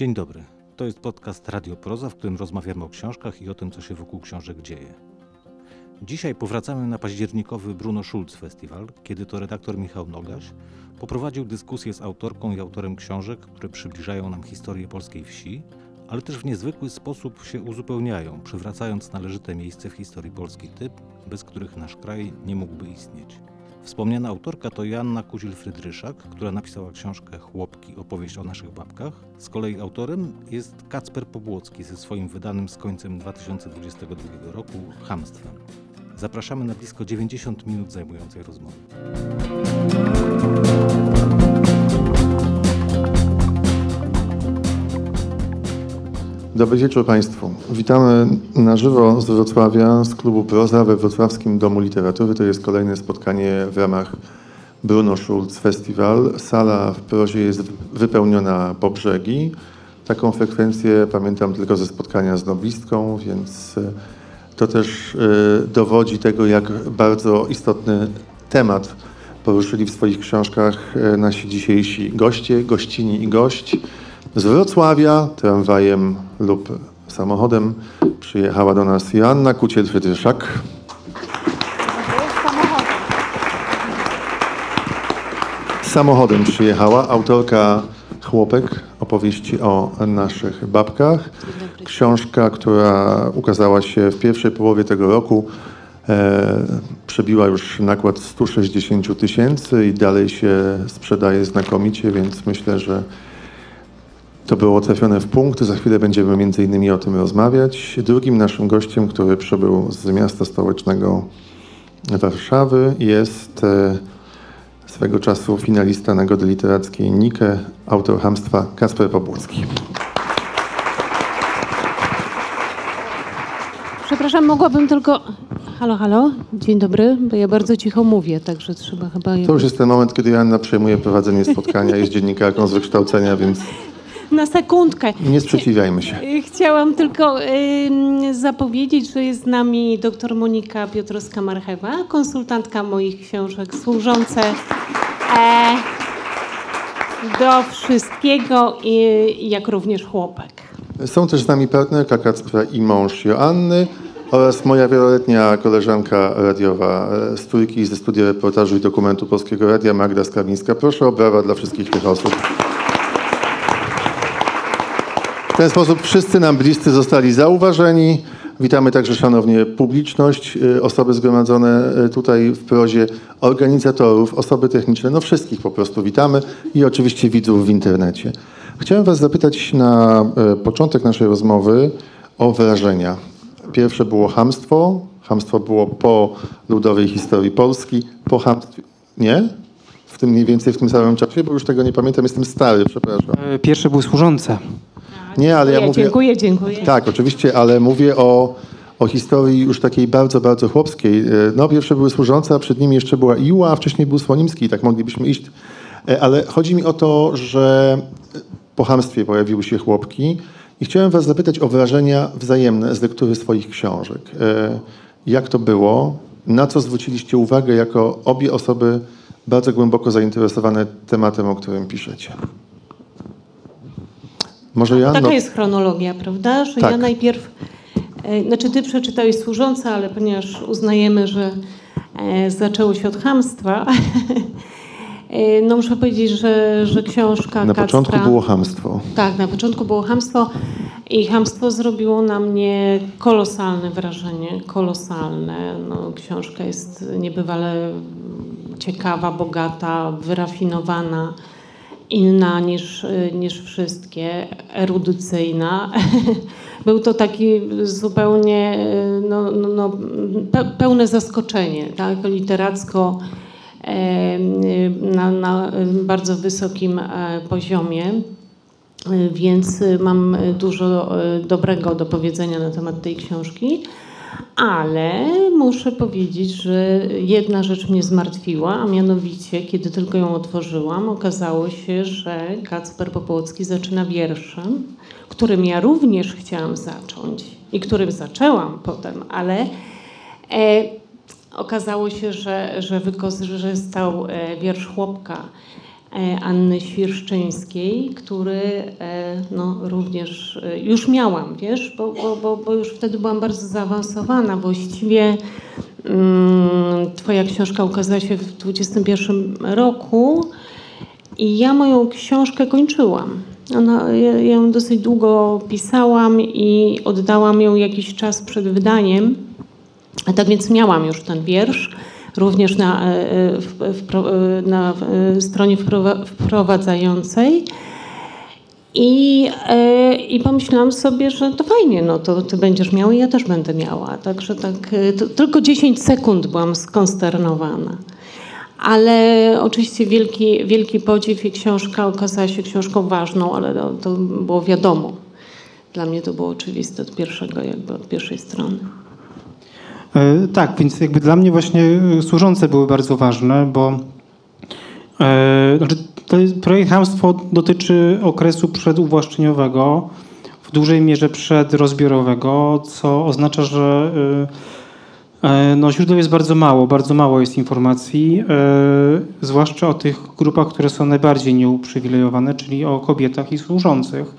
Dzień dobry. To jest podcast Radio Proza, w którym rozmawiamy o książkach i o tym, co się wokół książek dzieje. Dzisiaj powracamy na październikowy Bruno Schulz Festiwal, kiedy to redaktor Michał Nogaś poprowadził dyskusję z autorką i autorem książek, które przybliżają nam historię polskiej wsi, ale też w niezwykły sposób się uzupełniają, przywracając należyte miejsce w historii polskiej typ, bez których nasz kraj nie mógłby istnieć. Wspomniana autorka to Joanna Kuzil-Frydryszak, która napisała książkę Chłopki, opowieść o naszych babkach. Z kolei autorem jest Kacper Pobłocki ze swoim wydanym z końcem 2022 roku Hamstwem. Zapraszamy na blisko 90 minut zajmującej rozmowy. Dobry wieczór Państwu. Witamy na żywo z Wrocławia, z klubu Proza we Wrocławskim Domu Literatury. To jest kolejne spotkanie w ramach Bruno Schulz Festival. Sala w Prozie jest wypełniona po brzegi. Taką frekwencję pamiętam tylko ze spotkania z noblistką, więc e, to też e, dowodzi tego, jak bardzo istotny temat poruszyli w swoich książkach e, nasi dzisiejsi goście, gościni i gość. Z Wrocławia tramwajem lub samochodem przyjechała do nas Joanna Kuciel-Frydryszak. Samochodem przyjechała autorka Chłopek, opowieści o naszych babkach. Książka, która ukazała się w pierwszej połowie tego roku, e, przebiła już nakład 160 tysięcy i dalej się sprzedaje znakomicie, więc myślę, że to było trafione w punkt. Za chwilę będziemy między innymi o tym rozmawiać. Drugim naszym gościem, który przybył z miasta stołecznego Warszawy jest e, swego czasu finalista Nagrody Literackiej Nike, autor hamstwa Kasper Pobłocki. Przepraszam, mogłabym tylko. Halo, halo, dzień dobry, bo ja bardzo cicho mówię, także trzeba chyba. To już jest ten moment, kiedy Joanna przejmuje prowadzenie spotkania, jest dziennikarką z wykształcenia, więc Na sekundkę. nie sprzeciwiajmy się. Chciałam tylko zapowiedzieć, że jest z nami dr Monika Piotrowska-Marchewa, konsultantka moich książek, służące e, do wszystkiego, i, jak również chłopek. Są też z nami partnerka Kacpra i mąż Joanny oraz moja wieloletnia koleżanka radiowa e, z trójki ze studia reportażu i dokumentu Polskiego Radia Magda Skawińska. Proszę o brawa dla wszystkich tych osób. Ten sposób wszyscy nam bliscy zostali zauważeni. Witamy także szanownie publiczność, y, osoby zgromadzone y, tutaj w prozie, organizatorów, osoby techniczne, no wszystkich po prostu witamy i oczywiście widzów w internecie. Chciałem Was zapytać na y, początek naszej rozmowy o wrażenia. Pierwsze było hamstwo. Hamstwo było po ludowej historii Polski, po hamstwie. Nie? W tym mniej więcej w tym samym czasie, bo już tego nie pamiętam, jestem stary, przepraszam. E, Pierwsze były służące. Nie, ale ja mówię. Dziękuję, dziękuję. Tak, oczywiście, ale mówię o, o historii już takiej bardzo, bardzo chłopskiej. E, No, pierwsze były służące, a przed nimi jeszcze była Iła, a wcześniej był Słonimski, tak moglibyśmy iść. E, Ale chodzi mi o to, że po hamstwie pojawiły się chłopki i chciałem was zapytać o wrażenia wzajemne z lektury swoich książek. E, Jak to było? Na co zwróciliście uwagę jako obie osoby bardzo głęboko zainteresowane tematem, o którym piszecie? Może ja? Taka No- jest chronologia, prawda? Że Tak. ja najpierw, e, znaczy ty przeczytałeś służące, ale ponieważ uznajemy, że e, zaczęło się od chamstwa, e, no muszę powiedzieć, że, że książka Na Kacpra, początku było hamstwo. Tak, na początku było chamstwo i chamstwo zrobiło na mnie kolosalne wrażenie, kolosalne. No, książka jest niebywale ciekawa, bogata, wyrafinowana, inna niż, niż wszystkie, erudycyjna. Był to taki zupełnie no, no, no, pe- pełne zaskoczenie, tak, literacko e, na, na bardzo wysokim e, poziomie. Więc mam dużo y, dobrego do powiedzenia na temat tej książki, ale muszę powiedzieć, że jedna rzecz mnie zmartwiła, a mianowicie, kiedy tylko ją otworzyłam, okazało się, że Kacper Popłocki zaczyna wierszem, którym ja również chciałam zacząć i którym zaczęłam potem, ale e, okazało się, że, że wykorzystał e, wiersz Chłopka Anny Świerszczyńskiej, który e, no, również e, już miałam, wiesz, bo, bo, bo, bo już wtedy byłam bardzo zaawansowana. Właściwie mm, Twoja książka ukazała się w 21 roku i ja moją książkę kończyłam. Ona, ja, ja ją dosyć długo pisałam i oddałam ją jakiś czas przed wydaniem. A tak więc miałam już ten wiersz, również na, e, na e, stronie wprowa- wprowadzającej. I, e, I pomyślałam sobie, że to fajnie, no to ty będziesz miała i ja też będę miała. Także tak, tylko 10 sekund byłam skonsternowana. Ale oczywiście wielki, wielki podziw i książka okazała się książką ważną, ale to, to było wiadomo. Dla mnie to było oczywiste od pierwszego, jakby od pierwszej strony. E, Tak, więc jakby dla mnie właśnie e, służące były bardzo ważne, bo e, znaczy projekt Hamstwo dotyczy okresu przeduwłaszczeniowego, w dużej mierze przedrozbiorowego, co oznacza, że no, źródeł jest bardzo mało, bardzo mało jest informacji, zwłaszcza o tych grupach, które są najbardziej nieuprzywilejowane, czyli o kobietach i służących.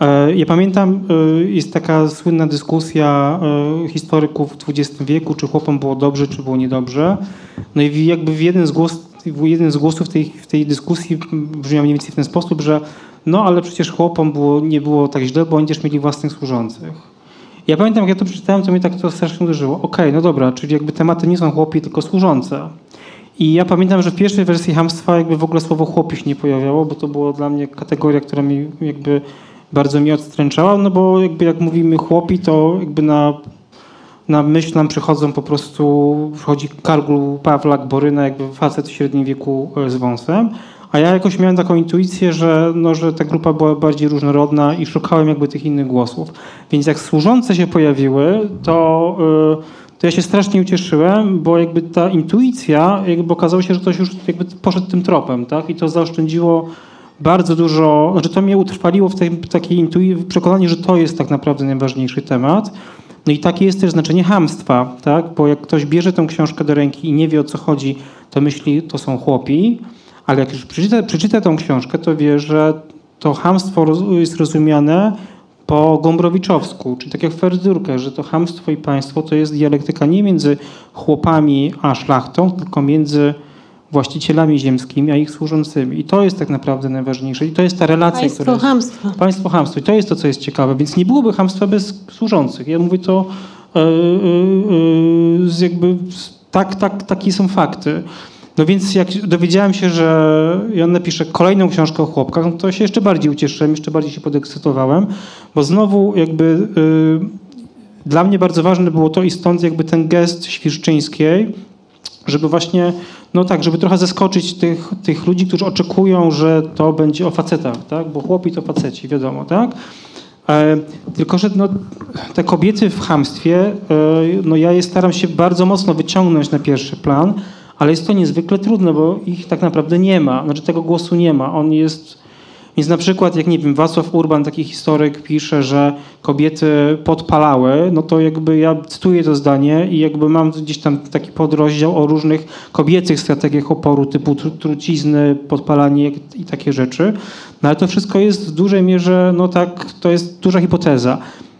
E, Ja pamiętam, e, jest taka słynna dyskusja e, historyków w XX wieku, czy chłopom było dobrze, czy było niedobrze. No i jakby jeden z, głos, jeden z głosów w tej, w tej dyskusji brzmiał mniej więcej w ten sposób, że no ale przecież chłopom było, nie było tak źle, bo oni też mieli własnych służących. Ja pamiętam, jak ja to przeczytałem, to mnie tak to strasznie uderzyło. Okej, no dobra, czyli jakby tematy nie są chłopi, tylko służące. I ja pamiętam, że w pierwszej wersji hamstwa jakby w ogóle słowo chłopi się nie pojawiało, bo to była dla mnie kategoria, która mi jakby bardzo mnie odstręczała, no bo jakby jak mówimy chłopi, to jakby na, na myśl nam przychodzą po prostu, przychodzi Kargul, Pawlak, Boryna, jakby facet w średnim wieku e, z wąsem. A ja jakoś miałem taką intuicję, że, no, że ta grupa była bardziej różnorodna i szukałem jakby tych innych głosów. Więc jak służące się pojawiły, to, y, to ja się strasznie ucieszyłem, bo jakby ta intuicja, jakby okazało się, że ktoś już jakby poszedł tym tropem, tak? I to zaoszczędziło bardzo dużo, znaczy to mnie utrwaliło w takiej intuicji, przekonaniu, że to jest tak naprawdę najważniejszy temat. No i takie jest też znaczenie hamstwa, tak? Bo jak ktoś bierze tę książkę do ręki i nie wie o co chodzi, to myśli, to są chłopi, ale jak już przeczyta, przeczyta książkę, to wie, że to hamstwo jest rozumiane po gombrowiczowsku, czyli tak jak Ferdurkę, że to hamstwo i państwo to jest dialektyka nie między chłopami a szlachtą, tylko między właścicielami ziemskimi, a ich służącymi. I to jest tak naprawdę najważniejsze. I to jest ta relacja, Państwo która jest... hamstwa. Państwo hamstwo. I to jest to, co jest ciekawe. Więc nie byłoby hamstwa bez służących. Ja mówię to e, z jakby... Tak, tak, takie są fakty. No więc jak dowiedziałem się, że Joanna pisze kolejną książkę o chłopkach, no to się jeszcze bardziej ucieszyłem, jeszcze bardziej się podekscytowałem, bo znowu jakby y, dla mnie bardzo ważne było to i stąd jakby ten gest Świerszczyńskiej, żeby właśnie, no tak, żeby trochę zaskoczyć tych, tych ludzi, którzy oczekują, że to będzie o facetach, tak? Bo chłopi to faceci, wiadomo, tak? E, tylko, że no, te kobiety w chamstwie, e, no ja je staram się bardzo mocno wyciągnąć na pierwszy plan, ale jest to niezwykle trudne, bo ich tak naprawdę nie ma. Znaczy tego głosu nie ma. On jest... Więc na przykład, jak nie wiem, Wacław Urban, taki historyk, pisze, że kobiety podpalały, no to jakby ja cytuję to zdanie i jakby mam gdzieś tam taki podrozdział o różnych kobiecych strategiach oporu, typu tru- trucizny, podpalanie i takie rzeczy. No ale to wszystko jest w dużej mierze, no tak, to jest duża hipoteza.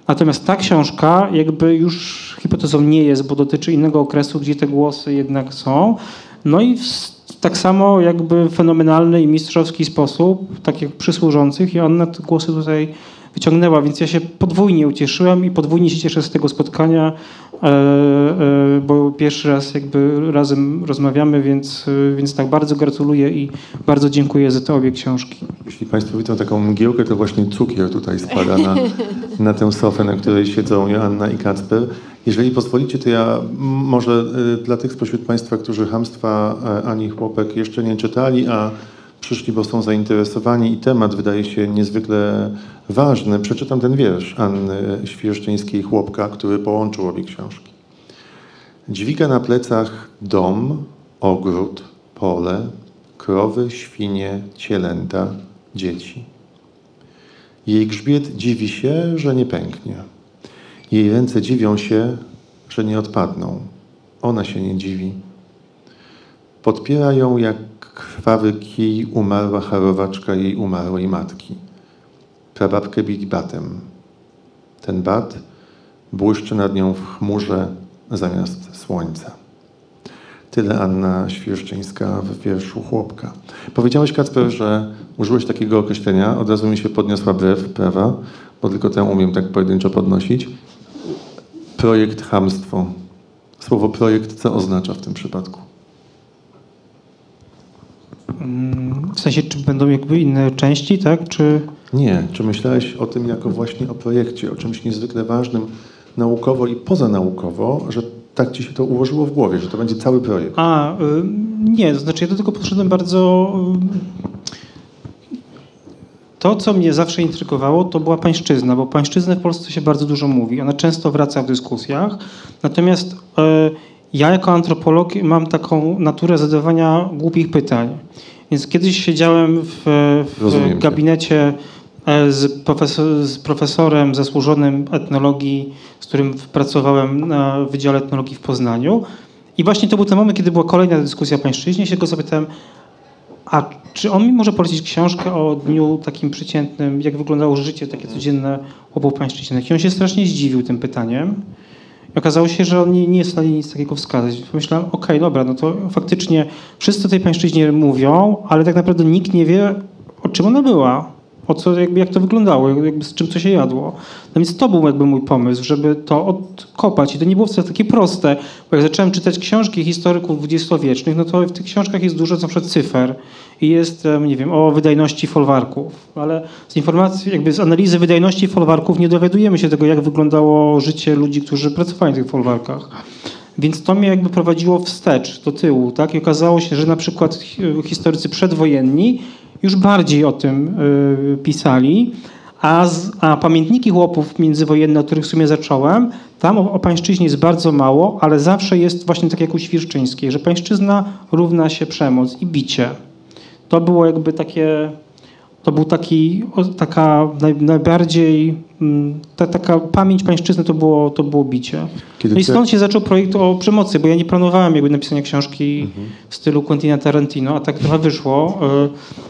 Natomiast ta książka jakby już hipotezą nie jest, bo dotyczy innego okresu, gdzie te głosy jednak są. No i w tak samo jakby fenomenalny i mistrzowski sposób, tak jak przy służących i ona te głosy tutaj wyciągnęła, więc ja się podwójnie ucieszyłem i podwójnie się cieszę z tego spotkania, e, e, bo pierwszy raz jakby razem rozmawiamy, więc, e, więc tak bardzo gratuluję i bardzo dziękuję za te obie książki. Jeśli Państwo widzą taką mgiełkę, to właśnie cukier tutaj spada na, na tę sofę, na której siedzą Joanna i Kacper. Jeżeli pozwolicie, to ja może y, dla tych spośród Państwa, którzy Hamstwa e, Ani Chłopek jeszcze nie czytali, a przyszli, bo są zainteresowani i temat wydaje się niezwykle ważny, przeczytam ten wiersz Anny Świerszczyńskiej Chłopka, który połączył obie książki. Dźwiga na plecach dom, ogród, pole, krowy, świnie, cielęta, dzieci. Jej grzbiet dziwi się, że nie pęknie. Jej ręce dziwią się, że nie odpadną. Ona się nie dziwi. Podpiera ją jak krwawy kij umarła charowaczka jej umarłej matki. Prababkę bili batem. Ten bat błyszczy nad nią w chmurze zamiast słońca. Tyle Anna Świerszczyńska w wierszu Chłopka. Powiedziałeś, Kacper, że użyłeś takiego określenia, od razu mi się podniosła brew prawa, bo tylko tę umiem tak pojedynczo podnosić. Projekt chamstwo. Słowo projekt co oznacza w tym przypadku? W sensie, czy będą jakby inne części, tak? Czy... Nie. Czy myślałeś o tym jako właśnie o projekcie, o czymś niezwykle ważnym naukowo i pozanaukowo, że tak ci się to ułożyło w głowie, że to będzie cały projekt? A, y, nie, to znaczy ja do tego podszedłem bardzo... y, To, co mnie zawsze intrygowało, to była pańszczyzna, bo pańszczyznę w Polsce się bardzo dużo mówi. Ona często wraca w dyskusjach. Natomiast y, ja jako antropolog mam taką naturę zadawania głupich pytań. Więc kiedyś siedziałem w, w gabinecie e, z, profesor, z profesorem zasłużonym etnologii, z którym pracowałem na Wydziale Etnologii w Poznaniu. I właśnie to był ten moment, kiedy była kolejna dyskusja o pańszczyźnie. się go zapytałem, a czy on mi może polecić książkę o dniu takim przeciętnym, jak wyglądało życie takie codzienne obu pańszczyźniach? I on się strasznie zdziwił tym pytaniem. I okazało się, że on nie, nie jest w stanie nic takiego wskazać. Pomyślałem, okej, dobra, no to faktycznie wszyscy o tej pańszczyźnie mówią, ale tak naprawdę nikt nie wie, o czym ona była. O co, jakby, jak to wyglądało, jakby z czym to się jadło. No więc to był jakby mój pomysł, żeby to odkopać. I to nie było wcale takie proste, bo jak zacząłem czytać książki historyków dwudziestowiecznych, no to w tych książkach jest dużo na przykład cyfer i jest, nie wiem, o wydajności folwarków. Ale z informacji, jakby z analizy wydajności folwarków nie dowiadujemy się tego, jak wyglądało życie ludzi, którzy pracowali w tych folwarkach. Więc to mnie jakby prowadziło wstecz, do tyłu, tak? I okazało się, że na przykład hi- historycy przedwojenni już bardziej o tym y, pisali, a, z, a pamiętniki chłopów międzywojenne, od których w sumie zacząłem, tam o, o pańszczyźnie jest bardzo mało, ale zawsze jest właśnie tak jak u Świerszczyńskiej, że pańszczyzna równa się przemoc i bicie. To było jakby takie, to był taki, o, taka naj, najbardziej, mm, ta, taka pamięć pańszczyzny to było, to było bicie. Kiedy No i stąd się zaczął projekt o przemocy, bo ja nie planowałem jakby napisania książki w stylu Quentina Tarantino, a tak trochę wyszło. Y,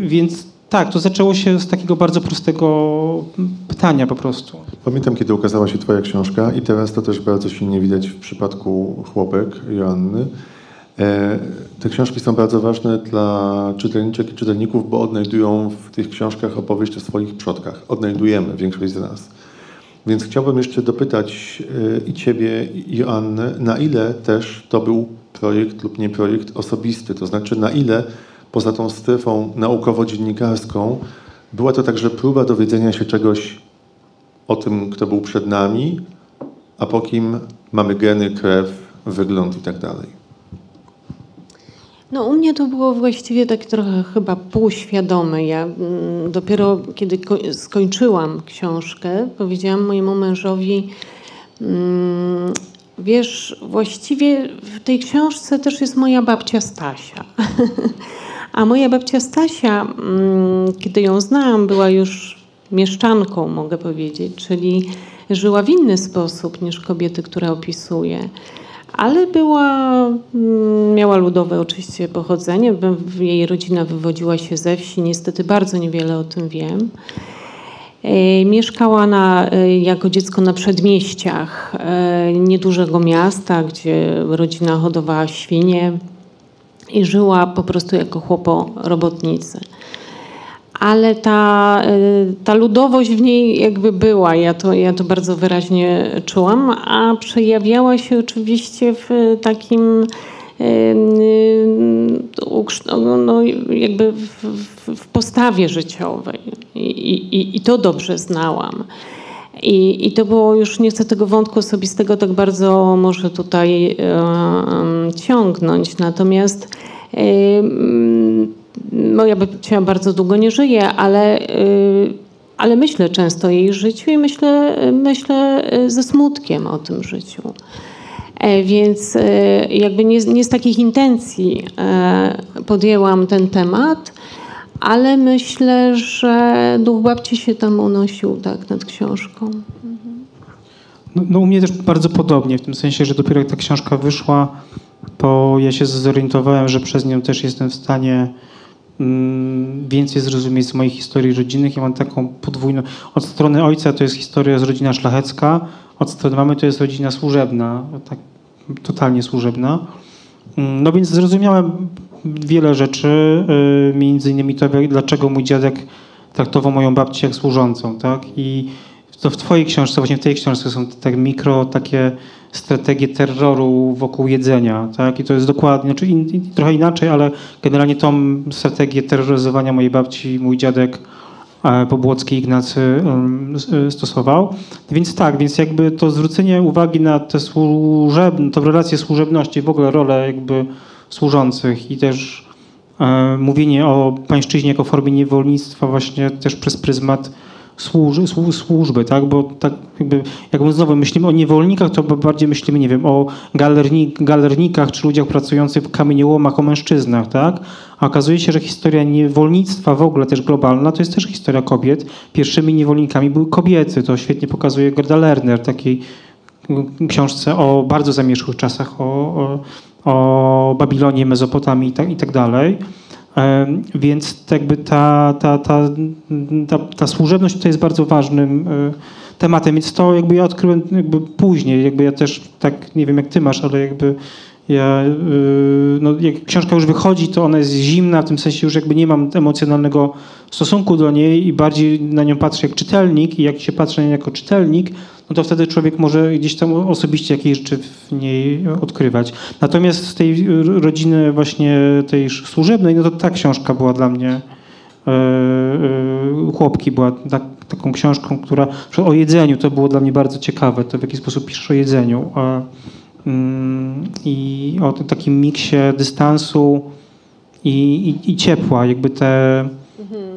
Więc tak, to zaczęło się z takiego bardzo prostego pytania po prostu. Pamiętam, kiedy ukazała się Twoja książka i teraz to też bardzo silnie widać w przypadku Chłopek Joanny. E, Te książki są bardzo ważne dla czytelniczek i czytelników, bo odnajdują w tych książkach opowieść o swoich przodkach. Odnajdujemy większość z nas. Więc chciałbym jeszcze dopytać e, i Ciebie, i Joannę, na ile też to był projekt lub nie projekt osobisty, to znaczy na ile poza tą strefą naukowo-dziennikarską była to także próba dowiedzenia się czegoś o tym, kto był przed nami, a po kim mamy geny, krew, wygląd i tak. No u mnie to było właściwie tak trochę chyba półświadome. Ja mm, dopiero kiedy ko- skończyłam książkę, powiedziałam mojemu mężowi, mm, wiesz, właściwie w tej książce też jest moja babcia Stasia. A moja babcia Stasia, mm, kiedy ją znałam, była już mieszczanką, mogę powiedzieć, czyli żyła w inny sposób niż kobiety, które opisuję. Ale była, mm, miała ludowe oczywiście pochodzenie. Jej rodzina wywodziła się ze wsi. Niestety bardzo niewiele o tym wiem. E, Mieszkała na, e, jako dziecko na przedmieściach e, niedużego miasta, gdzie rodzina hodowała świnie i żyła po prostu jako chłopo robotnicy. Ale ta, y, ta ludowość w niej jakby była, ja to, ja to bardzo wyraźnie czułam, a przejawiała się oczywiście w takim y, y, no, no, jakby w, w, w postawie życiowej I, i, i to dobrze znałam. I, I to było już, nie chcę tego wątku osobistego tak bardzo może tutaj e, ciągnąć, natomiast e, mm, moja babcia bardzo długo nie żyje, ale, e, ale myślę często o jej życiu i myślę, myślę e, ze smutkiem o tym życiu. E, Więc e, jakby nie, nie z takich intencji e, podjęłam ten temat, ale myślę, że duch babci się tam unosił tak nad książką. No, no u mnie też bardzo podobnie, w tym sensie, że dopiero jak ta książka wyszła, bo ja się zorientowałem, że przez nią też jestem w stanie mm, więcej zrozumieć z moich historii rodzinnych. Ja mam taką podwójną. Od strony ojca to jest historia z rodzina szlachecka, od strony mamy to jest rodzina służebna, tak totalnie służebna. Mm, No więc zrozumiałem wiele rzeczy, y, między innymi to, dlaczego mój dziadek traktował moją babcię jak służącą, tak? I to w twojej książce, właśnie w tej książce są tak mikro takie strategie terroru wokół jedzenia, tak? I to jest dokładnie, znaczy in, in, trochę inaczej, ale generalnie tą strategię terroryzowania mojej babci mój dziadek Pobłocki Ignacy e, stosował. Więc tak, więc jakby to zwrócenie uwagi na te służebne, to relacje służebności, w ogóle rolę jakby służących i też e, mówienie o pańszczyźnie jako formie niewolnictwa właśnie też przez pryzmat służ, słu- służby, tak? Bo tak jakby, jak my znowu myślimy o niewolnikach, to bardziej myślimy, nie wiem, o galernik, galernikach czy ludziach pracujących w kamieniołomach, o mężczyznach, tak? A okazuje się, że historia niewolnictwa w ogóle też globalna, to jest też historia kobiet. Pierwszymi niewolnikami były kobiety. To świetnie pokazuje Gerda Lerner takiej książce o bardzo zamierzchłych czasach, o, o, o Babilonie, Mezopotamii i tak, i tak dalej. Więc jakby ta, ta, ta, ta, ta służebność tutaj jest bardzo ważnym e, tematem, więc to jakby ja odkryłem jakby później, jakby ja też tak, nie wiem jak ty masz, ale jakby ja, y, no jak książka już wychodzi, to ona jest zimna, w tym sensie już jakby nie mam emocjonalnego stosunku do niej i bardziej na nią patrzę jak czytelnik i jak się patrzę na nią jako czytelnik, no to wtedy człowiek może gdzieś tam osobiście jakieś rzeczy w niej odkrywać. Natomiast z tej rodziny właśnie tej służebnej, no to ta książka była dla mnie e, e, Chłopki była tak, taką książką, która o jedzeniu to było dla mnie bardzo ciekawe, to w jaki sposób piszesz o jedzeniu. A, I o tym takim miksie dystansu i, i, i ciepła, jakby te,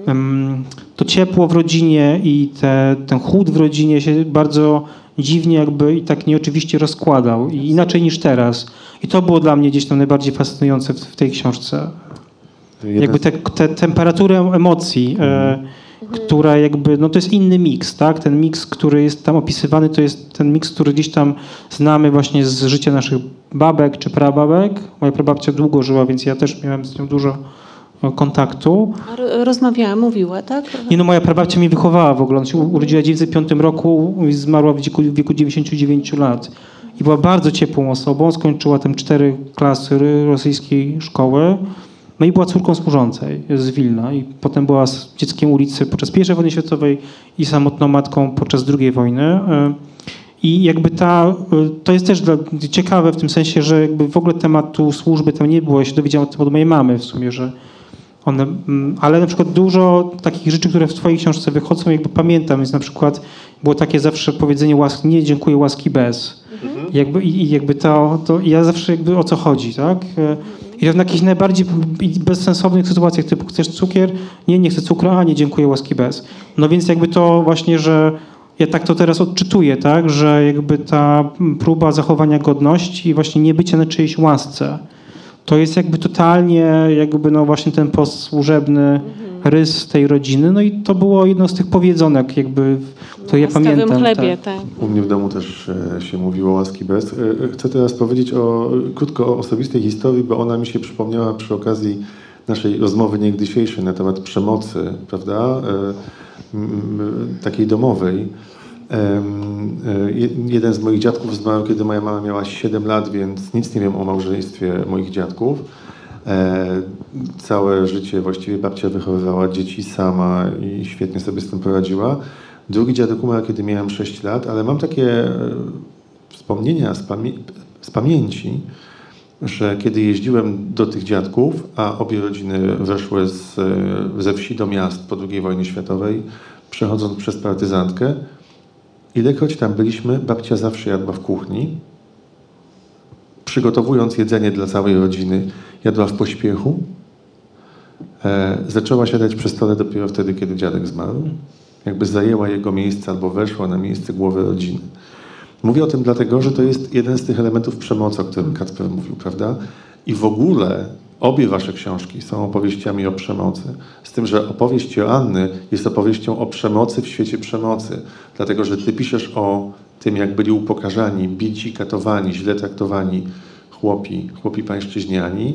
em, to ciepło w rodzinie i te, ten chłód w rodzinie się bardzo dziwnie jakby i tak nieoczywiście rozkładał i inaczej niż teraz. I to było dla mnie gdzieś tam najbardziej fascynujące w, w tej książce. Jeden Jakby z- te, te temperaturę emocji, e, która jakby, no to jest inny miks, tak? Ten miks, który jest tam opisywany, to jest ten miks, który gdzieś tam znamy właśnie z życia naszych babek czy prababek. Moja prababcia długo żyła, więc ja też miałem z nią dużo e, kontaktu. Rozmawiała, mówiła, tak? Nie no, moja prababcia mnie wychowała w ogóle. Ona się urodziła w 1905 roku i zmarła w wieku, w wieku 99 lat. I była bardzo ciepłą osobą. Skończyła tam cztery klasy rosyjskiej szkoły. No i była córką służącej z Wilna. I potem była z dzieckiem ulicy podczas I wojny światowej i samotną matką podczas II wojny. E, I jakby ta, e, to jest też dla, ciekawe w tym sensie, że jakby w ogóle tematu służby tam nie było. Ja się dowiedziałem o tym od mojej mamy w sumie, że one, mm, ale na przykład dużo takich rzeczy, które w twojej książce wychodzą, jakby pamiętam, więc na przykład było takie zawsze powiedzenie łaski, nie dziękuję łaski bez. Jakby, i, I jakby to, to ja zawsze jakby o co chodzi, tak? I to w jakichś najbardziej bezsensownych sytuacjach, typu chcesz cukier? Nie, nie chcę cukru, a nie dziękuję łaski bez. No więc jakby to właśnie, że ja tak to teraz odczytuję, tak? Że jakby ta próba zachowania godności i właśnie nie bycia na czyjejś łasce, to jest jakby totalnie jakby no właśnie ten postsłużebny rys tej rodziny. No i to było jedno z tych powiedzonek jakby, to ja pamiętam. chlebie, tak. tak. U mnie w domu też e, się mówiło łaski bez. E, Chcę teraz powiedzieć o, krótko o osobistej historii, bo ona mi się przypomniała przy okazji naszej rozmowy niegdysiejszej na temat przemocy, prawda, E, takiej domowej. E, Jeden z moich dziadków zmarł, kiedy moja mama miała 7 lat, więc nic nie wiem o małżeństwie moich dziadków. Całe życie właściwie babcia wychowywała dzieci sama i świetnie sobie z tym poradziła. Drugi dziadek umarł, kiedy miałem 6 lat, ale mam takie e, wspomnienia z, pamię- z pamięci, że kiedy jeździłem do tych dziadków, a obie rodziny weszły z, e, ze wsi do miast po II wojnie światowej, przechodząc przez partyzantkę, ilekroć tam byliśmy, babcia zawsze jadła w kuchni, przygotowując jedzenie dla całej rodziny, jadła w pośpiechu. E, zaczęła siadać przy stole dopiero wtedy, kiedy dziadek zmarł. Jakby zajęła jego miejsce albo weszła na miejsce głowy rodziny. Mówię o tym dlatego, że to jest jeden z tych elementów przemocy, o którym Kacper mówił, prawda? I w ogóle obie wasze książki są opowieściami o przemocy. Z tym, że opowieść Joanny jest opowieścią o przemocy w świecie przemocy. Dlatego, że ty piszesz o tym, jak byli upokarzani, bici, katowani, źle traktowani chłopi, chłopi pańszczyźniani,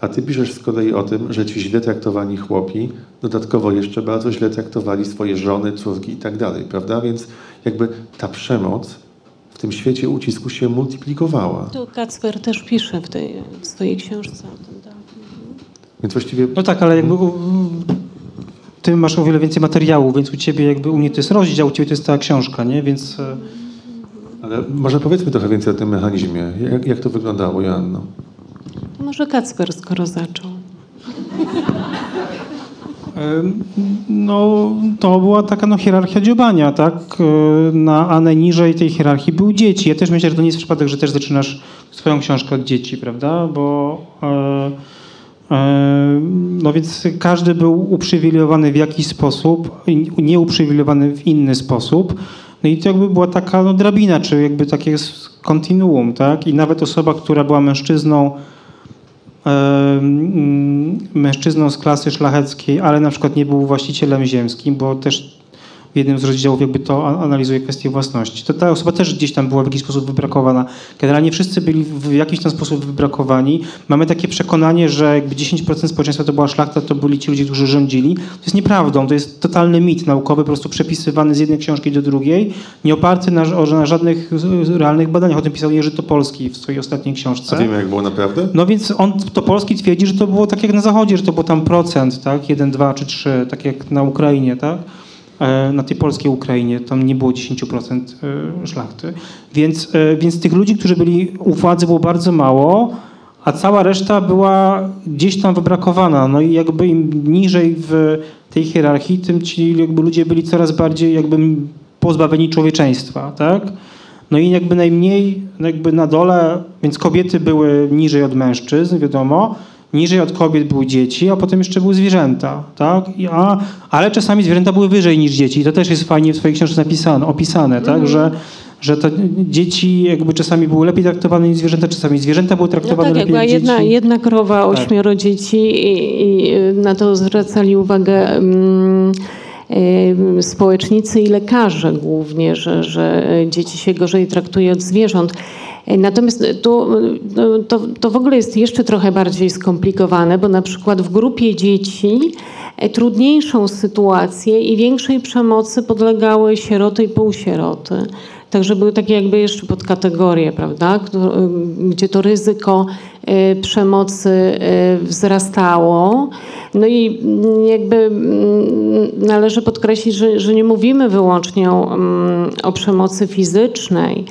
a ty piszesz z kolei o tym, że ci źle traktowani chłopi dodatkowo jeszcze bardzo źle traktowali swoje żony, córki i tak dalej, prawda? Więc jakby ta przemoc w tym świecie ucisku się multiplikowała. Tu Kacper też pisze w tej w swojej książce o tym. Tak. Więc właściwie No tak, ale jakby ty masz o wiele więcej materiału, więc u ciebie jakby, u mnie to jest rozdział, u ciebie to jest cała książka, nie? Więc e, Ale może powiedzmy trochę więcej o tym mechanizmie. Jak, jak to wyglądało, Joanno? Może Kacper, skoro zaczął. e, no to była taka no, hierarchia dziobania, tak? E, Na, a najniżej tej hierarchii były dzieci. Ja też myślę, że to nie jest przypadek, że też zaczynasz swoją książkę od dzieci, prawda? Bo e, e, no więc każdy był uprzywilejowany w jakiś sposób, i nieuprzywilejowany w inny sposób. No i to jakby była taka no, drabina, czy jakby takie kontinuum, tak? I nawet osoba, która była mężczyzną, em, mężczyzną z klasy szlacheckiej, ale na przykład nie był właścicielem ziemskim, bo też jednym z rozdziałów jakby to analizuje kwestię własności. To ta osoba też gdzieś tam była w jakiś sposób wybrakowana. Generalnie wszyscy byli w jakiś tam sposób wybrakowani. Mamy takie przekonanie, że jakby 10% społeczeństwa to była szlachta, to byli ci ludzie, którzy rządzili. To jest nieprawdą. To jest totalny mit naukowy, po prostu przepisywany z jednej książki do drugiej, nie oparty na, na żadnych realnych badaniach. O tym pisał Jerzy Topolski w swojej ostatniej książce. A wiemy, jak było naprawdę? No więc on, to Polski twierdzi, że to było tak jak na Zachodzie, że to było tam procent, tak? 1, 2 czy 3, tak jak na Ukrainie, tak? E, Na tej polskiej Ukrainie tam nie było 10% e, szlachty. Więc, e, więc tych ludzi, którzy byli u władzy było bardzo mało, a cała reszta była gdzieś tam wybrakowana. No i jakby im niżej w tej hierarchii, tym ci jakby ludzie byli coraz bardziej jakby pozbawieni człowieczeństwa, tak? No i jakby najmniej jakby na dole, więc kobiety były niżej od mężczyzn, wiadomo, niżej od kobiet były dzieci, a potem jeszcze były zwierzęta, tak? A, ale czasami zwierzęta były wyżej niż dzieci. I to też jest fajnie w swojej książce napisane, opisane, tak? Że, że to dzieci jakby czasami były lepiej traktowane niż zwierzęta, czasami zwierzęta były No traktowane tak, jak lepiej niż jedna, dzieci. jedna krowa, Tak. ośmioro dzieci i, i na to zwracali uwagę mm, em, społecznicy i lekarze głównie, że, że dzieci się gorzej traktuje od zwierząt. E, Natomiast tu, no, to, to w ogóle jest jeszcze trochę bardziej skomplikowane, bo na przykład w grupie dzieci e, trudniejszą sytuację i większej przemocy podlegały sieroty i półsieroty. Także były takie jakby jeszcze podkategorie, prawda, gdzie to ryzyko e, przemocy e, wzrastało. No i mm, jakby mm, należy podkreślić, że, że nie mówimy wyłącznie o, mm, o przemocy fizycznej.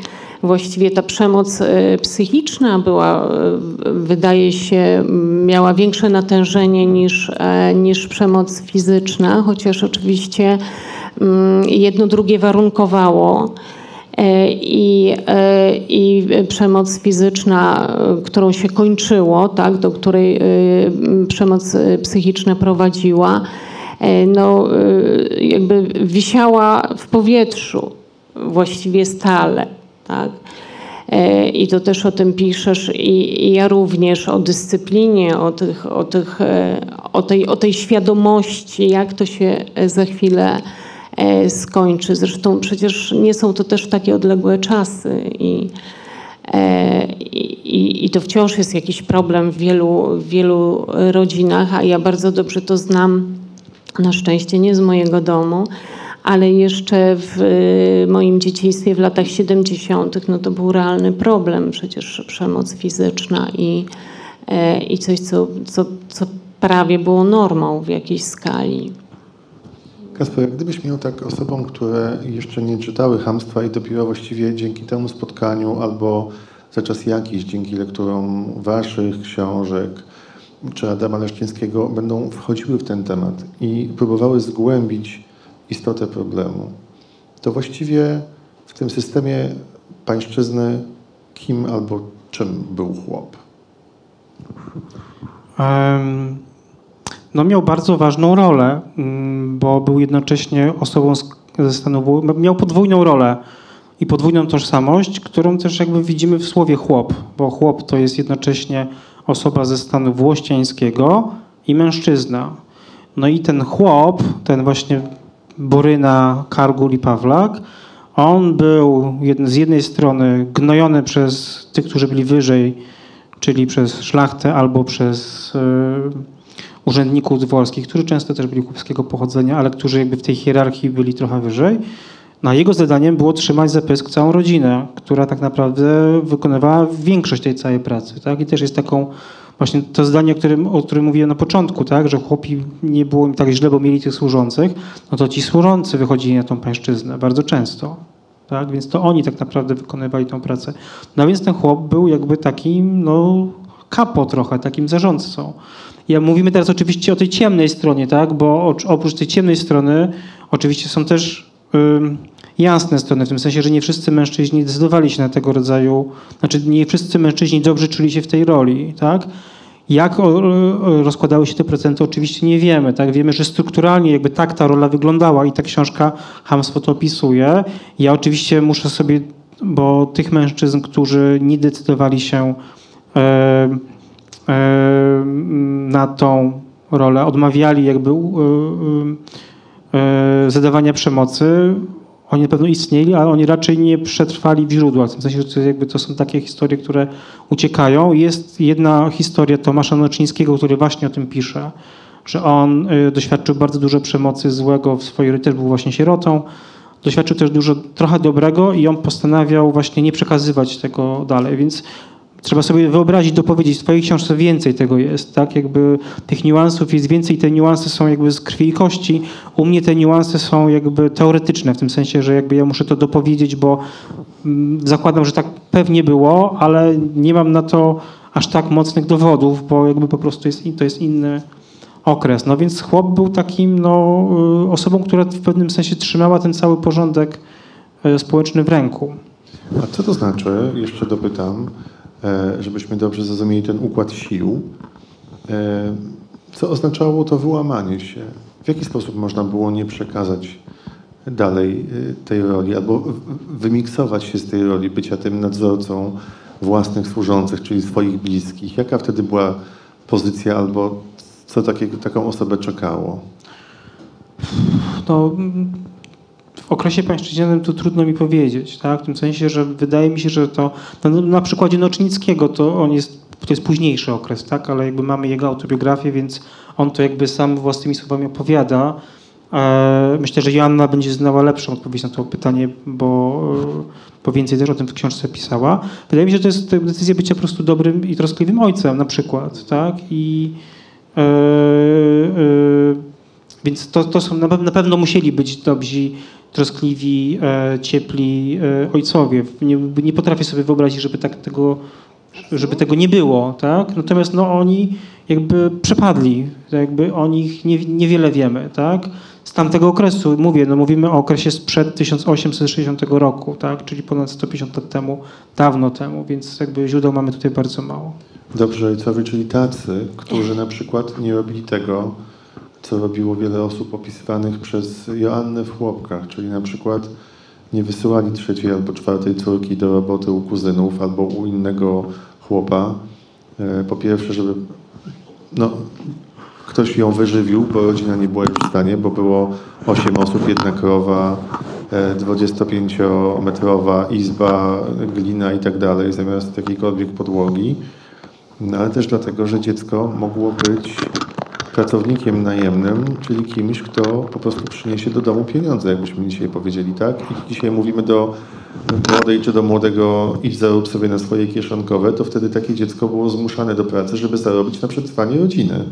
Właściwie ta przemoc e, psychiczna była, e, wydaje się, miała większe natężenie niż, e, niż przemoc fizyczna, chociaż oczywiście mm, jedno drugie warunkowało. I, I przemoc fizyczna, którą się kończyło, tak, do której przemoc psychiczna prowadziła, no, jakby wisiała w powietrzu właściwie stale. Tak. E, I to też o tym piszesz, i, i ja również o dyscyplinie, o, tych, o, tych, e, o, tej, o tej świadomości, jak to się e, za chwilę skończy. Zresztą przecież nie są to też takie odległe czasy i, i, i to wciąż jest jakiś problem w wielu, w wielu rodzinach, a ja bardzo dobrze to znam, na szczęście nie z mojego domu, ale jeszcze w y, moim dzieciństwie w latach 70. no to był realny problem, przecież przemoc fizyczna i, e, i coś, co, co, co prawie było normą w jakiejś skali. Kasper, gdybyś miał tak osobom, które jeszcze nie czytały Hamstwa i dopiero właściwie dzięki temu spotkaniu albo za czas jakiś, dzięki lekturom waszych książek czy Adama Leszczyńskiego będą wchodziły w ten temat i próbowały zgłębić istotę problemu, to właściwie w tym systemie pańszczyzny kim albo czym był chłop? Em, No miał bardzo ważną rolę, mm, bo był jednocześnie osobą ze stanu, miał podwójną rolę i podwójną tożsamość, którą też jakby widzimy w słowie chłop, bo chłop to jest jednocześnie osoba ze stanu włościańskiego i mężczyzna. No i ten chłop, ten właśnie Boryna, Kargul i Pawlak, on był z jednej strony gnojony przez tych, którzy byli wyżej, czyli przez szlachtę albo przez urzędników dworskich, którzy często też byli chłopskiego pochodzenia, ale którzy jakby w tej hierarchii byli trochę wyżej. No jego zadaniem było trzymać za pysk całą rodzinę, która tak naprawdę wykonywała większość tej całej pracy. Tak? I też jest taką właśnie to zdanie, o którym, o którym mówiłem na początku, tak? że chłopi nie było im tak źle, bo mieli tych służących, no to ci służący wychodzili na tą pańszczyznę bardzo często. Tak? Więc to oni tak naprawdę wykonywali tą pracę. No więc ten chłop był jakby takim, no, kapo trochę, takim zarządcą. Ja mówimy teraz oczywiście o tej ciemnej stronie, tak? Bo oprócz tej ciemnej strony oczywiście są też jasne strony, w tym sensie, że nie wszyscy mężczyźni decydowali się na tego rodzaju, znaczy nie wszyscy mężczyźni dobrze czuli się w tej roli, tak? Jak rozkładały się te procenty, oczywiście nie wiemy. Tak? Wiemy, że strukturalnie jakby tak ta rola wyglądała i ta książka Hamstwo to opisuje. Ja oczywiście muszę sobie, bo tych mężczyzn, którzy nie decydowali się e, e, na tą rolę, odmawiali jakby e, E, zadawania przemocy, oni na pewno istnieli, ale oni raczej nie przetrwali w źródłach. W tym sensie, że to, jakby to są takie historie, które uciekają. Jest jedna historia Tomasza Noczyńskiego, który właśnie o tym pisze, że on e, doświadczył bardzo dużo przemocy złego w swojej rodzinie, był właśnie sierotą. Doświadczył też dużo, trochę dobrego i on postanawiał właśnie nie przekazywać tego dalej. Więc Trzeba sobie wyobrazić, dopowiedzieć. W twojej książce więcej tego jest, tak? Jakby tych niuansów jest więcej, te niuanse są jakby z krwi i kości. U mnie te niuanse są jakby teoretyczne, w tym sensie, że jakby ja muszę to dopowiedzieć, bo mm, zakładam, że tak pewnie było, ale nie mam na to aż tak mocnych dowodów, bo jakby po prostu jest, to jest inny okres. No więc chłop był takim no, y, osobą, która w pewnym sensie trzymała ten cały porządek y, społeczny w ręku. A co to znaczy, jeszcze dopytam, żebyśmy dobrze zrozumieli ten układ sił. E, co oznaczało to wyłamanie się? W jaki sposób można było nie przekazać dalej e, tej roli, albo wymiksować się z tej roli bycia tym nadzorcą własnych służących, czyli swoich bliskich? Jaka wtedy była pozycja, albo co takiego, taką osobę czekało? No, w okresie pańszczyźnianym to trudno mi powiedzieć, tak? w tym sensie, że wydaje mi się, że to no, na przykładzie Nocznickiego to on jest, to jest późniejszy okres, tak? ale jakby mamy jego autobiografię, więc on to jakby sam własnymi słowami opowiada. E, myślę, że Joanna będzie znała lepszą odpowiedź na to pytanie, bo, bo więcej też o tym w książce pisała. Wydaje mi się, że to jest decyzja bycia po prostu dobrym i troskliwym ojcem na przykład. Tak? I e, e, więc to, to są, na pewno musieli być dobrzy troskliwi, e, ciepli e, ojcowie. Nie, nie potrafię sobie wyobrazić, żeby tak tego, żeby tego nie było, tak? Natomiast no, oni jakby przepadli, jakby o nich nie, niewiele wiemy, tak? Z tamtego okresu, mówię, no mówimy o okresie sprzed 1860 roku, tak? Czyli ponad 150 lat temu, dawno temu, więc jakby źródeł mamy tutaj bardzo mało. Dobrze, ojcowie, czyli tacy, którzy na przykład nie robili tego, co robiło wiele osób opisywanych przez Joannę w Chłopkach, czyli na przykład nie wysyłali trzeciej albo czwartej córki do roboty u kuzynów albo u innego chłopa. E, po pierwsze, żeby no, ktoś ją wyżywił, bo rodzina nie była w stanie, bo było 8 osób, jedna krowa, 25-metrowa izba, glina i tak dalej, zamiast jakiejkolwiek podłogi. No, ale też dlatego, że dziecko mogło być pracownikiem najemnym, czyli kimś, kto po prostu przyniesie do domu pieniądze, jakbyśmy dzisiaj powiedzieli, tak? I dzisiaj mówimy do młodej czy do młodego idź zarób sobie na swoje kieszonkowe, to wtedy takie dziecko było zmuszane do pracy, żeby zarobić na przetrwanie rodziny.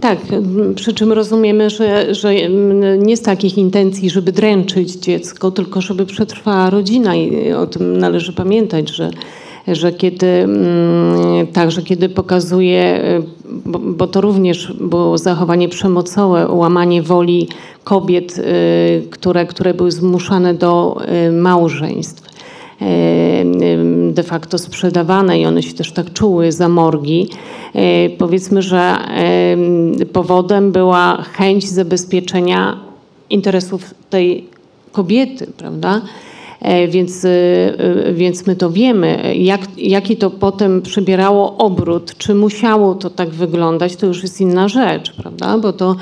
Tak, przy czym rozumiemy, że, że nie z takich intencji, żeby dręczyć dziecko, tylko żeby przetrwała rodzina i o tym należy pamiętać, że że kiedy mm, także kiedy pokazuje, bo, bo, to również było zachowanie przemocowe, łamanie woli kobiet, y, które, które były zmuszane do y, małżeństw y, de facto sprzedawane i one się też tak czuły za morgi. Powiedzmy, że powodem była chęć zabezpieczenia interesów tej kobiety, prawda? E, więc, e, e, więc my to wiemy. Jak, jaki to potem przybierało obrót, czy musiało to tak wyglądać, to już jest inna rzecz, prawda? Bo to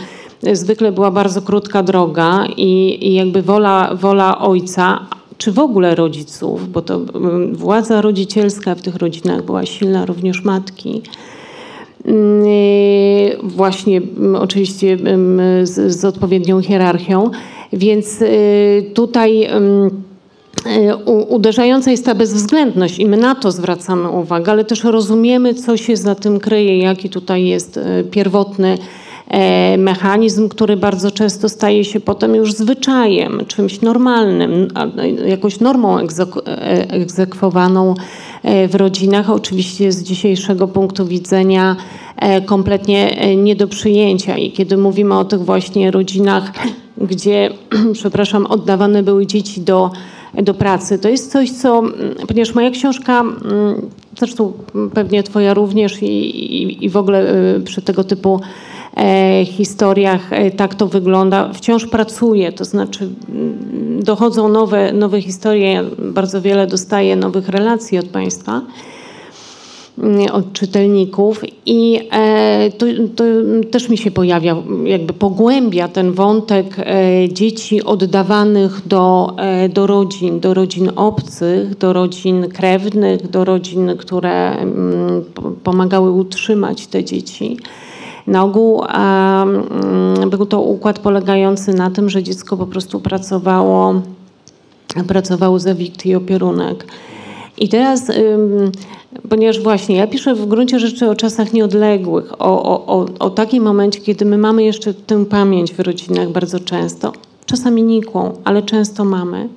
zwykle była bardzo krótka droga i, i jakby wola, wola ojca, czy w ogóle rodziców, bo to mm, władza rodzicielska w tych rodzinach była silna, również matki. Mm, Właśnie mm, oczywiście z, z odpowiednią hierarchią, więc y, tutaj uderzająca jest ta bezwzględność i my na to zwracamy uwagę, ale też rozumiemy, co się za tym kryje, jaki tutaj jest y, pierwotny e, mechanizm, który bardzo często staje się potem już zwyczajem, czymś normalnym, jakąś normą e, egzekwowaną e, w rodzinach. Oczywiście z dzisiejszego punktu widzenia kompletnie nie do przyjęcia. I kiedy mówimy o tych właśnie rodzinach, gdzie, przepraszam, oddawane były dzieci do, do pracy, to jest coś, co, mm, ponieważ moja książka, mm, zresztą pewnie twoja również i, i, i w ogóle y, przy tego typu e, historiach e, tak to wygląda. Wciąż pracuję, to znaczy mm, dochodzą nowe, nowe historie, bardzo wiele dostaję nowych relacji od Państwa od czytelników i e, to, to też mi się pojawia, jakby pogłębia ten wątek e, dzieci oddawanych do, e, do rodzin, do rodzin obcych, do rodzin krewnych, do rodzin, które mm, po- pomagały utrzymać te dzieci. Na ogół mm, był to układ polegający na tym, że dziecko po prostu pracowało, pracowało za wikt i opierunek. I teraz, ponieważ właśnie ja piszę w gruncie rzeczy o czasach nieodległych, o, o, o, o takim momencie, kiedy my mamy jeszcze tę pamięć w rodzinach bardzo często, czasami nikłą, ale często mamy.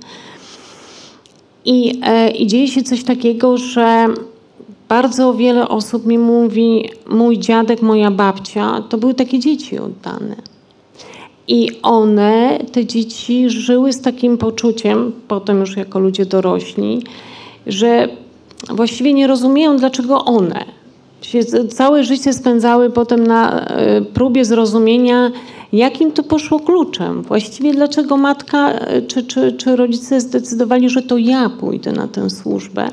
I, e, I dzieje się coś takiego, że bardzo wiele osób mi mówi, mój dziadek, moja babcia, to były takie dzieci oddane. I one, te dzieci, żyły z takim poczuciem, potem już jako ludzie dorośli, że właściwie nie rozumieją, dlaczego one. Całe życie spędzały potem na e, próbie zrozumienia, jakim to poszło kluczem. Właściwie dlaczego matka e, czy, czy, czy rodzice zdecydowali, że to ja pójdę na tę służbę.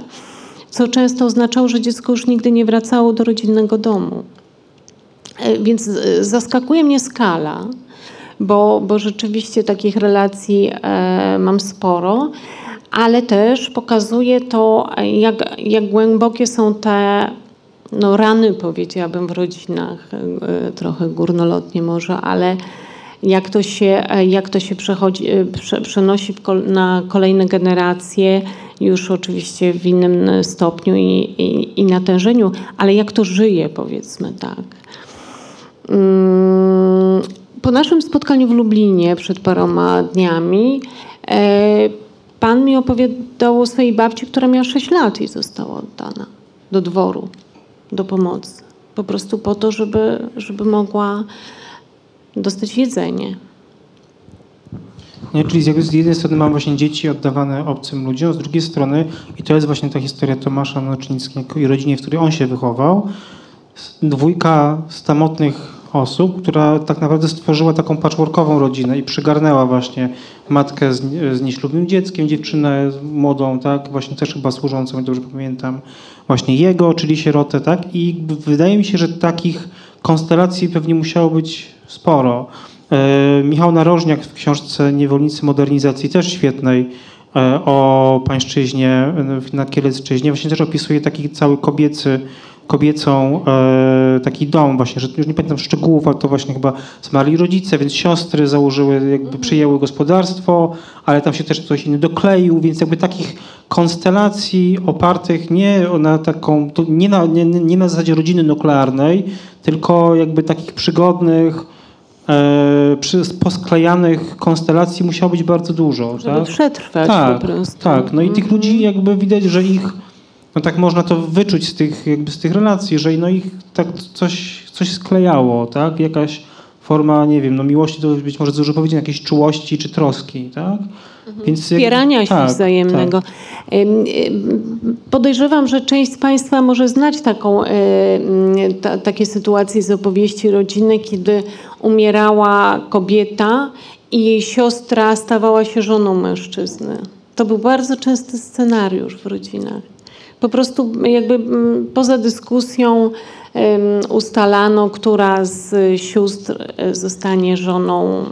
Co często oznaczało, że dziecko już nigdy nie wracało do rodzinnego domu. E, Więc zaskakuje mnie skala, bo, bo rzeczywiście takich relacji mam sporo, ale też pokazuje to, jak, jak głębokie są te no, rany, powiedziałabym, w rodzinach, e, trochę górnolotnie może, ale jak to się, e, jak to się przechodzi, e, prze, przenosi na kolejne generacje, już oczywiście w innym stopniu i, i, i natężeniu, ale jak to żyje, powiedzmy tak. Mm, Po naszym spotkaniu w Lublinie przed paroma dniami pan mi opowiadał o swojej babci, która miała 6 lat i została oddana do dworu, do pomocy. Po prostu po to, żeby, żeby mogła dostać jedzenie. Nie, czyli z jednej strony mam właśnie dzieci oddawane obcym ludziom, z drugiej strony, i to jest właśnie ta historia Tomasza Naczyńskiego i rodzinie, w której on się wychował, dwójka samotnych osób, która tak naprawdę stworzyła taką patchworkową rodzinę i przygarnęła właśnie matkę z, z nieślubnym dzieckiem, dziewczynę młodą, tak, właśnie też chyba służącą, dobrze pamiętam, właśnie jego, czyli sierotę, tak, i wydaje mi się, że takich konstelacji pewnie musiało być sporo. E, Michał Narożniak w książce Niewolnicy modernizacji, też świetnej, e, o pańszczyźnie na Kielecczyźnie, właśnie też opisuje taki cały kobiecy, kobiecą e, taki dom właśnie, że już nie pamiętam szczegółów, ale to właśnie chyba zmarli rodzice, więc siostry założyły, jakby przyjęły gospodarstwo, ale tam się też ktoś inny dokleił, więc jakby takich konstelacji opartych nie na taką, nie na, nie, nie na zasadzie rodziny nuklearnej, tylko jakby takich przygodnych, e, przy, posklejanych konstelacji musiało być bardzo dużo. Żeby tak? przetrwać tak, po prostu. Tak, no i tych Mhm. ludzi jakby widać, że ich, no tak można to wyczuć z tych, jakby z tych relacji, że no ich tak coś, coś sklejało, tak? Jakaś forma, nie wiem, no miłości to być może dużo powiedzieć, jakiejś czułości czy troski, tak? Więc jak- Wspierania się tak, wzajemnego. Ym, Podejrzewam, że część z Państwa może znać taką, ta, takie sytuacje z opowieści rodziny, kiedy umierała kobieta i jej siostra stawała się żoną mężczyzny. To był bardzo częsty scenariusz w rodzinach. Po prostu jakby mm, poza dyskusją ustalano, która z sióstr y, zostanie żoną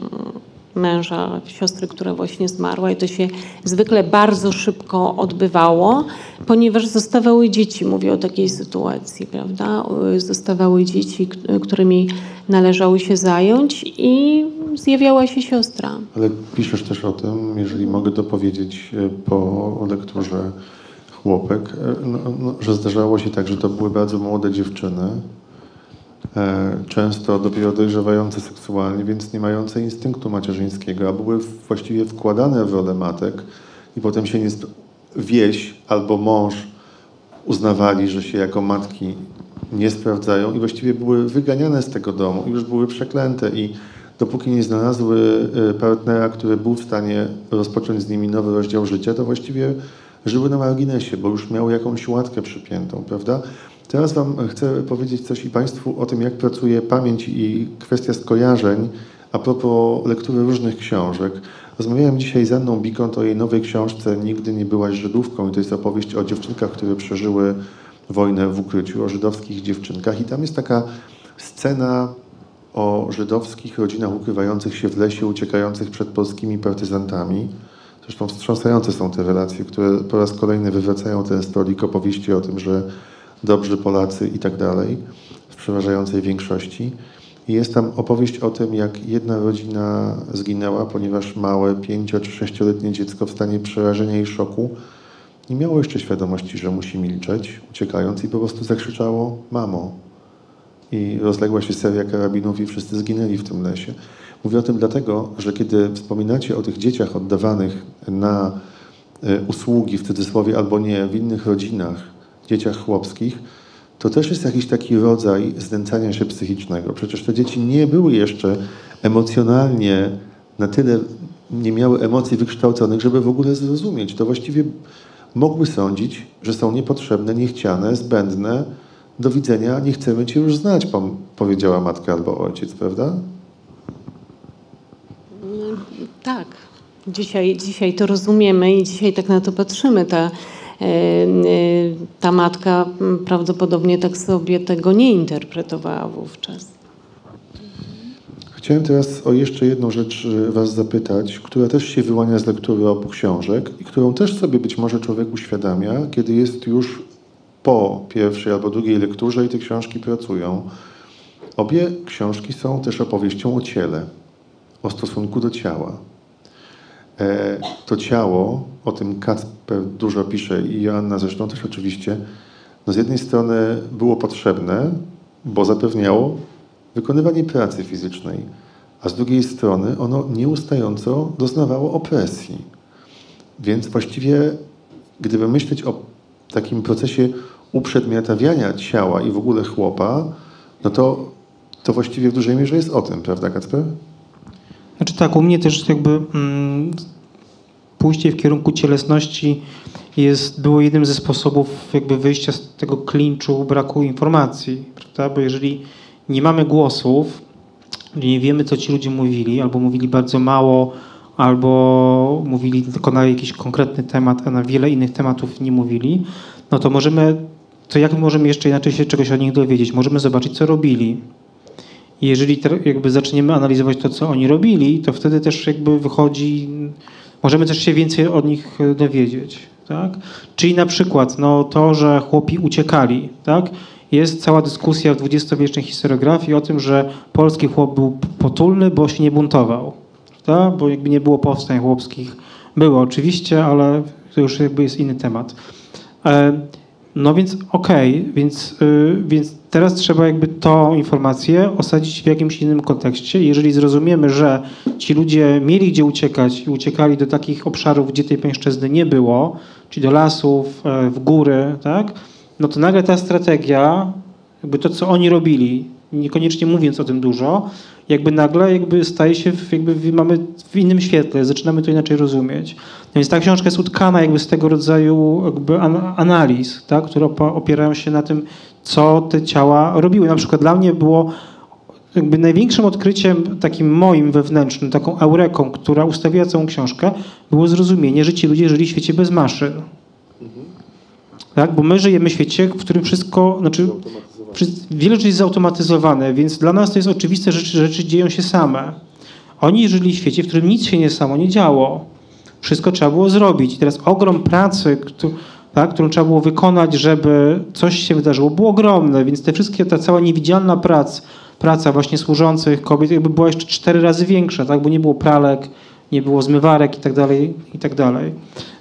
męża siostry, która właśnie zmarła i to się zwykle bardzo szybko odbywało, ponieważ zostawały dzieci, mówię o takiej sytuacji, prawda? Zostawały dzieci, k- którymi należało się zająć i zjawiała się siostra. Ale piszesz też o tym, jeżeli mogę dopowiedzieć e, po lekturze chłopek, e, no, no, że zdarzało się tak, że to były bardzo młode dziewczyny, e, często dopiero dojrzewające seksualnie, więc nie mające instynktu macierzyńskiego, a były właściwie wkładane w rolę matek i potem się nie wieś albo mąż uznawali, że się jako matki nie sprawdzają i właściwie były wyganiane z tego domu i już były przeklęte. I dopóki nie znalazły e, partnera, który był w stanie rozpocząć z nimi nowy rozdział życia, to właściwie żyły na marginesie, bo już miały jakąś łatkę przypiętą, prawda? Teraz Wam chcę powiedzieć coś i Państwu o tym, jak pracuje pamięć i kwestia skojarzeń a propos lektury różnych książek. Rozmawiałem dzisiaj z Anną Bikont o jej nowej książce Nigdy nie byłaś Żydówką i to jest opowieść o dziewczynkach, które przeżyły wojnę w ukryciu, o żydowskich dziewczynkach i tam jest taka scena o żydowskich rodzinach ukrywających się w lesie, uciekających przed polskimi partyzantami. Zresztą wstrząsające są te relacje, które po raz kolejny wywracają ten stolik opowieści o tym, że dobrzy Polacy i tak dalej, w przeważającej większości. I jest tam opowieść o tym, jak jedna rodzina zginęła, ponieważ małe, pięcio czy sześcioletnie dziecko w stanie przerażenia i szoku nie miało jeszcze świadomości, że musi milczeć, uciekając i po prostu zakrzyczało mamo. I rozległa się seria karabinów i wszyscy zginęli w tym lesie. Mówię o tym dlatego, że kiedy wspominacie o tych dzieciach oddawanych na e, usługi w cudzysłowie albo nie w innych rodzinach, dzieciach chłopskich, to też jest jakiś taki rodzaj znęcania się psychicznego. Przecież te dzieci nie były jeszcze emocjonalnie na tyle, nie miały emocji wykształconych, żeby w ogóle zrozumieć. To właściwie mogły sądzić, że są niepotrzebne, niechciane, zbędne. Do widzenia, nie chcemy cię już znać, powiedziała matka albo ojciec, prawda? Tak. Dzisiaj, dzisiaj to rozumiemy i dzisiaj tak na to patrzymy. Ta, e, e, ta matka m, prawdopodobnie tak sobie tego nie interpretowała wówczas. Chciałem teraz o jeszcze jedną rzecz y, Was zapytać, która też się wyłania z lektury obu książek i którą też sobie być może człowiek uświadamia, kiedy jest już po pierwszej albo drugiej lekturze i te książki pracują. Obie książki są też opowieścią o ciele, o stosunku do ciała. E, To ciało, o tym Kacper dużo pisze i Joanna zresztą też oczywiście, no z jednej strony było potrzebne, bo zapewniało wykonywanie pracy fizycznej, a z drugiej strony ono nieustająco doznawało opresji. Więc właściwie, gdyby myśleć o takim procesie uprzedmiotawiania ciała i w ogóle chłopa, no to, to właściwie w dużej mierze jest o tym, prawda Kacper? Znaczy tak, u mnie też jakby mm, pójście w kierunku cielesności jest, było jednym ze sposobów jakby wyjścia z tego klinczu braku informacji, prawda? Bo jeżeli nie mamy głosów, nie wiemy, co ci ludzie mówili, albo mówili bardzo mało, albo mówili tylko na jakiś konkretny temat, a na wiele innych tematów nie mówili, no to możemy, to jak możemy jeszcze inaczej się czegoś o nich dowiedzieć? Możemy zobaczyć, co robili. I jeżeli jakby zaczniemy analizować to, co oni robili, to wtedy też jakby wychodzi, możemy też się więcej od nich e, dowiedzieć. Tak? Czyli na przykład no, to, że chłopi uciekali. Tak? Jest cała dyskusja w dwudziestowiecznej historiografii o tym, że polski chłop był potulny, bo się nie buntował. Prawda? Bo jakby nie było powstań chłopskich. Było oczywiście, ale to już jakby jest inny temat. E, No więc okej, więc, y, więc teraz trzeba jakby tą informację osadzić w jakimś innym kontekście. Jeżeli zrozumiemy, że ci ludzie mieli gdzie uciekać i uciekali do takich obszarów, gdzie tej pańszczyzny nie było, czyli do lasów, e, w góry, tak? no to nagle ta strategia, jakby to, co oni robili, niekoniecznie mówiąc o tym dużo, jakby nagle jakby staje się, w, jakby mamy w innym świetle, zaczynamy to inaczej rozumieć. No Więc ta książka jest utkana jakby z tego rodzaju jakby an- analiz, tak, które opierają się na tym, co te ciała robiły. Na przykład dla mnie było jakby największym odkryciem takim moim wewnętrznym, taką eureką, która ustawiła całą książkę, było zrozumienie, że ci ludzie żyli w świecie bez maszyn. Tak? Bo my żyjemy w świecie, w którym wszystko, znaczy wiele rzeczy jest zautomatyzowane, więc dla nas to jest oczywiste, że rzeczy, rzeczy dzieją się same. Oni żyli w świecie, w którym nic się nie samo nie działo. Wszystko trzeba było zrobić. I teraz ogrom pracy, tak, którą trzeba było wykonać, żeby coś się wydarzyło, było ogromne. Więc te wszystkie, ta cała niewidzialna praca, praca właśnie służących kobiet jakby była jeszcze cztery razy większa, tak, bo nie było pralek, nie było zmywarek i tak dalej, i tak dalej.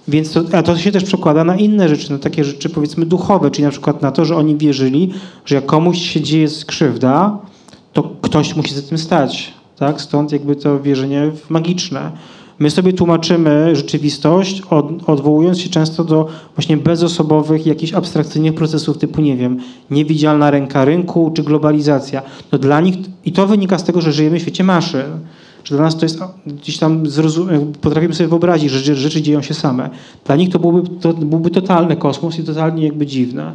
Więc to, a to się też przekłada na inne rzeczy, na takie rzeczy powiedzmy duchowe, czyli na przykład na to, że oni wierzyli, że jak komuś się dzieje skrzywda, to ktoś musi za tym stać. Tak? Stąd jakby to wierzenie magiczne. My sobie tłumaczymy rzeczywistość, od, odwołując się często do właśnie bezosobowych, jakichś abstrakcyjnych procesów typu, nie wiem, niewidzialna ręka rynku czy globalizacja. No dla nich, I to wynika z tego, że żyjemy w świecie maszyn. Że dla nas to jest gdzieś tam, potrafimy sobie wyobrazić, że rzeczy dzieją się same. Dla nich to byłby, to byłby totalny kosmos i totalnie jakby dziwne.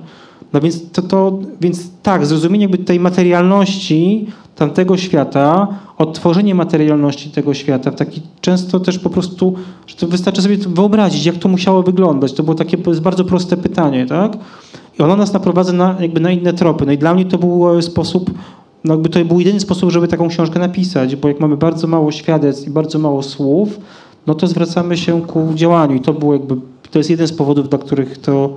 No więc to, to więc tak, zrozumienie jakby tej materialności tamtego świata, odtworzenie materialności tego świata w taki często też po prostu, że to wystarczy sobie wyobrazić, jak to musiało wyglądać. To było takie bardzo proste pytanie, tak? I ono nas naprowadza na, jakby na inne tropy. No i dla mnie to był e, sposób, no jakby to był jedyny sposób, żeby taką książkę napisać, bo jak mamy bardzo mało świadectw i bardzo mało słów, no to zwracamy się ku działaniu i to było jakby, to jest jeden z powodów, dla których to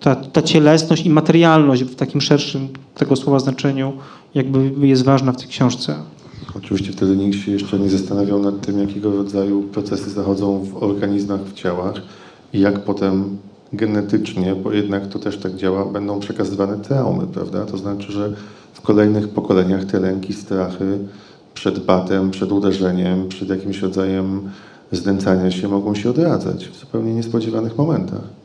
ta, ta cielesność i materialność w takim szerszym tego słowa znaczeniu jakby jest ważna w tej książce. Oczywiście wtedy nikt się jeszcze nie zastanawiał nad tym, jakiego rodzaju procesy zachodzą w organizmach, w ciałach i jak potem genetycznie, bo jednak to też tak działa, będą przekazywane traumy, prawda? To znaczy, że w kolejnych pokoleniach te lęki, strachy przed batem, przed uderzeniem, przed jakimś rodzajem znęcania się mogą się odradzać w zupełnie niespodziewanych momentach.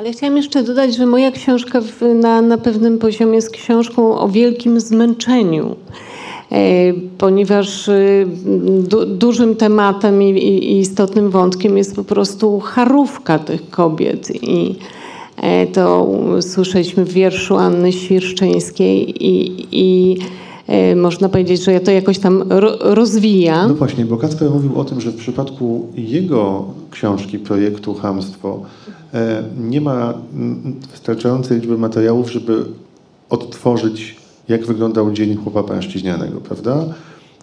Ale chciałam jeszcze dodać, że moja książka na, na pewnym poziomie jest książką o wielkim zmęczeniu. E, Ponieważ e, du, dużym tematem i, i istotnym wątkiem jest po prostu charówka tych kobiet. I e, to słyszeliśmy w wierszu Anny Świerszczyńskiej i, i można powiedzieć, że ja to jakoś tam ro, rozwija. No właśnie, bo Kacper mówił o tym, że w przypadku jego książki, projektu Hamstwo, nie ma wystarczającej liczby materiałów, żeby odtworzyć, jak wyglądał dzień chłopa pańszczyźnianego, prawda?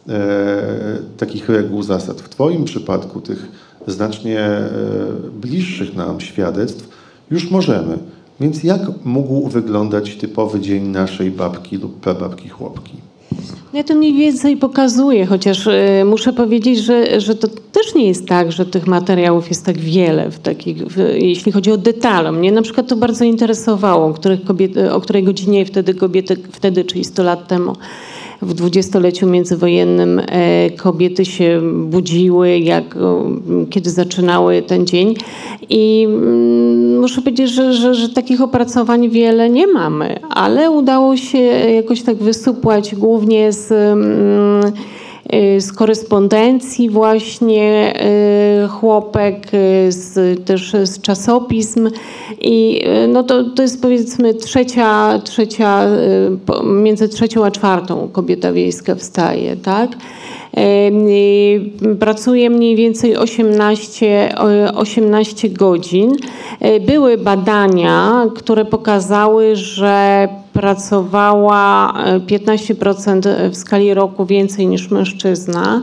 E, takich reguł, zasad. W Twoim przypadku, tych znacznie e, bliższych nam świadectw, już możemy. Więc jak mógł wyglądać typowy dzień naszej babki lub prababki chłopki? Ja to mniej więcej pokazuję, chociaż e, muszę powiedzieć, że, że to też nie jest tak, że tych materiałów jest tak wiele, w takich, w, jeśli chodzi o detale. Mnie na przykład to bardzo interesowało, o, których kobiety, o której godzinie wtedy kobiety, wtedy, czyli 100 lat temu, w dwudziestoleciu międzywojennym e, kobiety się budziły, jak, kiedy zaczynały ten dzień. I mm, muszę powiedzieć, że, że, że takich opracowań wiele nie mamy, ale udało się jakoś tak wysupłać głównie z. Y, z korespondencji właśnie y, chłopek, y, z, też z czasopism i no to, to jest powiedzmy trzecia, trzecia między trzecią a czwartą kobieta wiejska wstaje, tak? Y, Pracuje mniej więcej 18, o- 18 godzin. Y, Były badania, które pokazały, że pracowała y, 15% w skali roku więcej niż mężczyzna.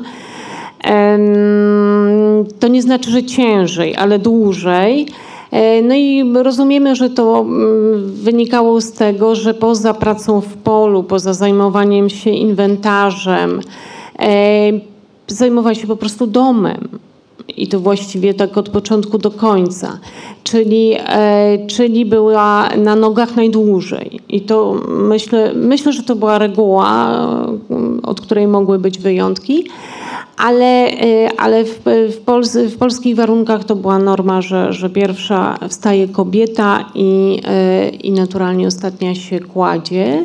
To nie znaczy, że ciężej, ale dłużej. E, No i rozumiemy, że to mm, wynikało z tego, że poza pracą w polu, poza zajmowaniem się inwentarzem, e, zajmowała się po prostu domem. I to właściwie tak od początku do końca. Czyli, e, czyli była na nogach najdłużej. I to myślę, myślę, że to była reguła, e, od której mogły być wyjątki. Ale, e, ale w, w, w polskich warunkach to była norma, że, że pierwsza wstaje kobieta i, e, i naturalnie ostatnia się kładzie.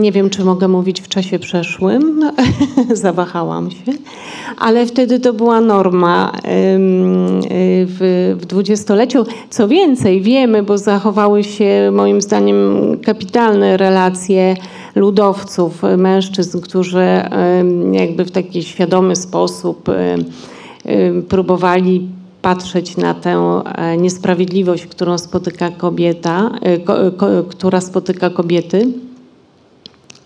Nie wiem, czy mogę mówić w czasie przeszłym, zawahałam się, ale wtedy to była norma y, w, dwudziestoleciu. Co więcej, wiemy, bo zachowały się moim zdaniem kapitalne relacje ludowców, mężczyzn, którzy jakby w taki świadomy sposób y, próbowali patrzeć na tę e, niesprawiedliwość, którą spotyka kobieta, ko, ko, która spotyka kobiety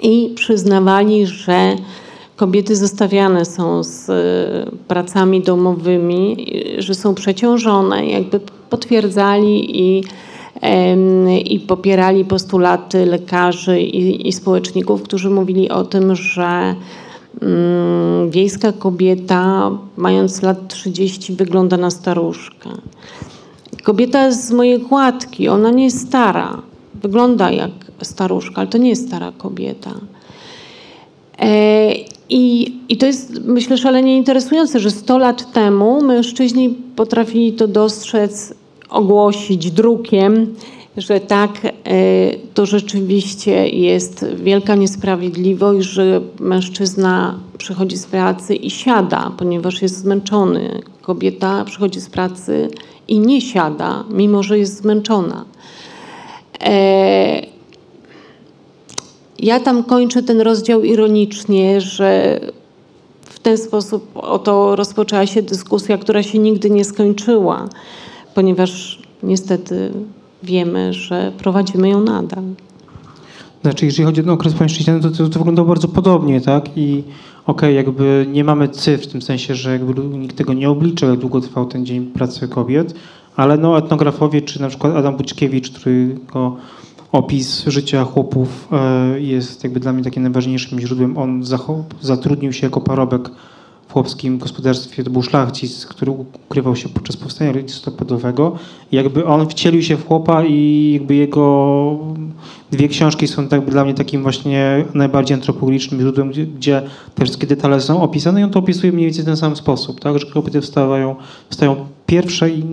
i przyznawali, że kobiety zostawiane są z e, pracami domowymi, e, że są przeciążone, jakby potwierdzali i, i popierali postulaty lekarzy i, i społeczników, którzy mówili o tym, że mm, wiejska kobieta, mając lat 30, wygląda na staruszkę. Kobieta z mojej kładki, ona nie jest stara. Wygląda jak staruszka, ale to nie jest stara kobieta. E, I, I to jest, myślę, szalenie interesujące, że 100 lat temu mężczyźni potrafili to dostrzec, ogłosić drukiem, że tak, e, to rzeczywiście jest wielka niesprawiedliwość, że mężczyzna przychodzi z pracy i siada, ponieważ jest zmęczony. Kobieta przychodzi z pracy i nie siada, mimo że jest zmęczona. E, ja tam kończę ten rozdział ironicznie, że w ten sposób oto rozpoczęła się dyskusja, która się nigdy nie skończyła, ponieważ niestety wiemy, że prowadzimy ją nadal. Znaczy, jeżeli chodzi o okres pańszczyźniany, to, to, to wyglądało bardzo podobnie, tak? I okej, jakby nie mamy cyfr w tym sensie, że jakby nikt tego nie obliczył, jak długo trwał ten dzień pracy kobiet, ale no etnografowie, czy na przykład Adam Bućkiewicz, którego opis życia chłopów e, jest jakby dla mnie takim najważniejszym źródłem. On zatrudnił się jako parobek chłopskim gospodarstwie, to był szlachcic, który ukrywał się podczas powstania listopadowego. Jakby on wcielił się w chłopa i jakby jego dwie książki są tak dla mnie takim właśnie najbardziej antropologicznym źródłem, gdzie, te wszystkie detale są opisane i on to opisuje mniej więcej w ten sam sposób, tak, że kobiety wstawają, wstają pierwsze i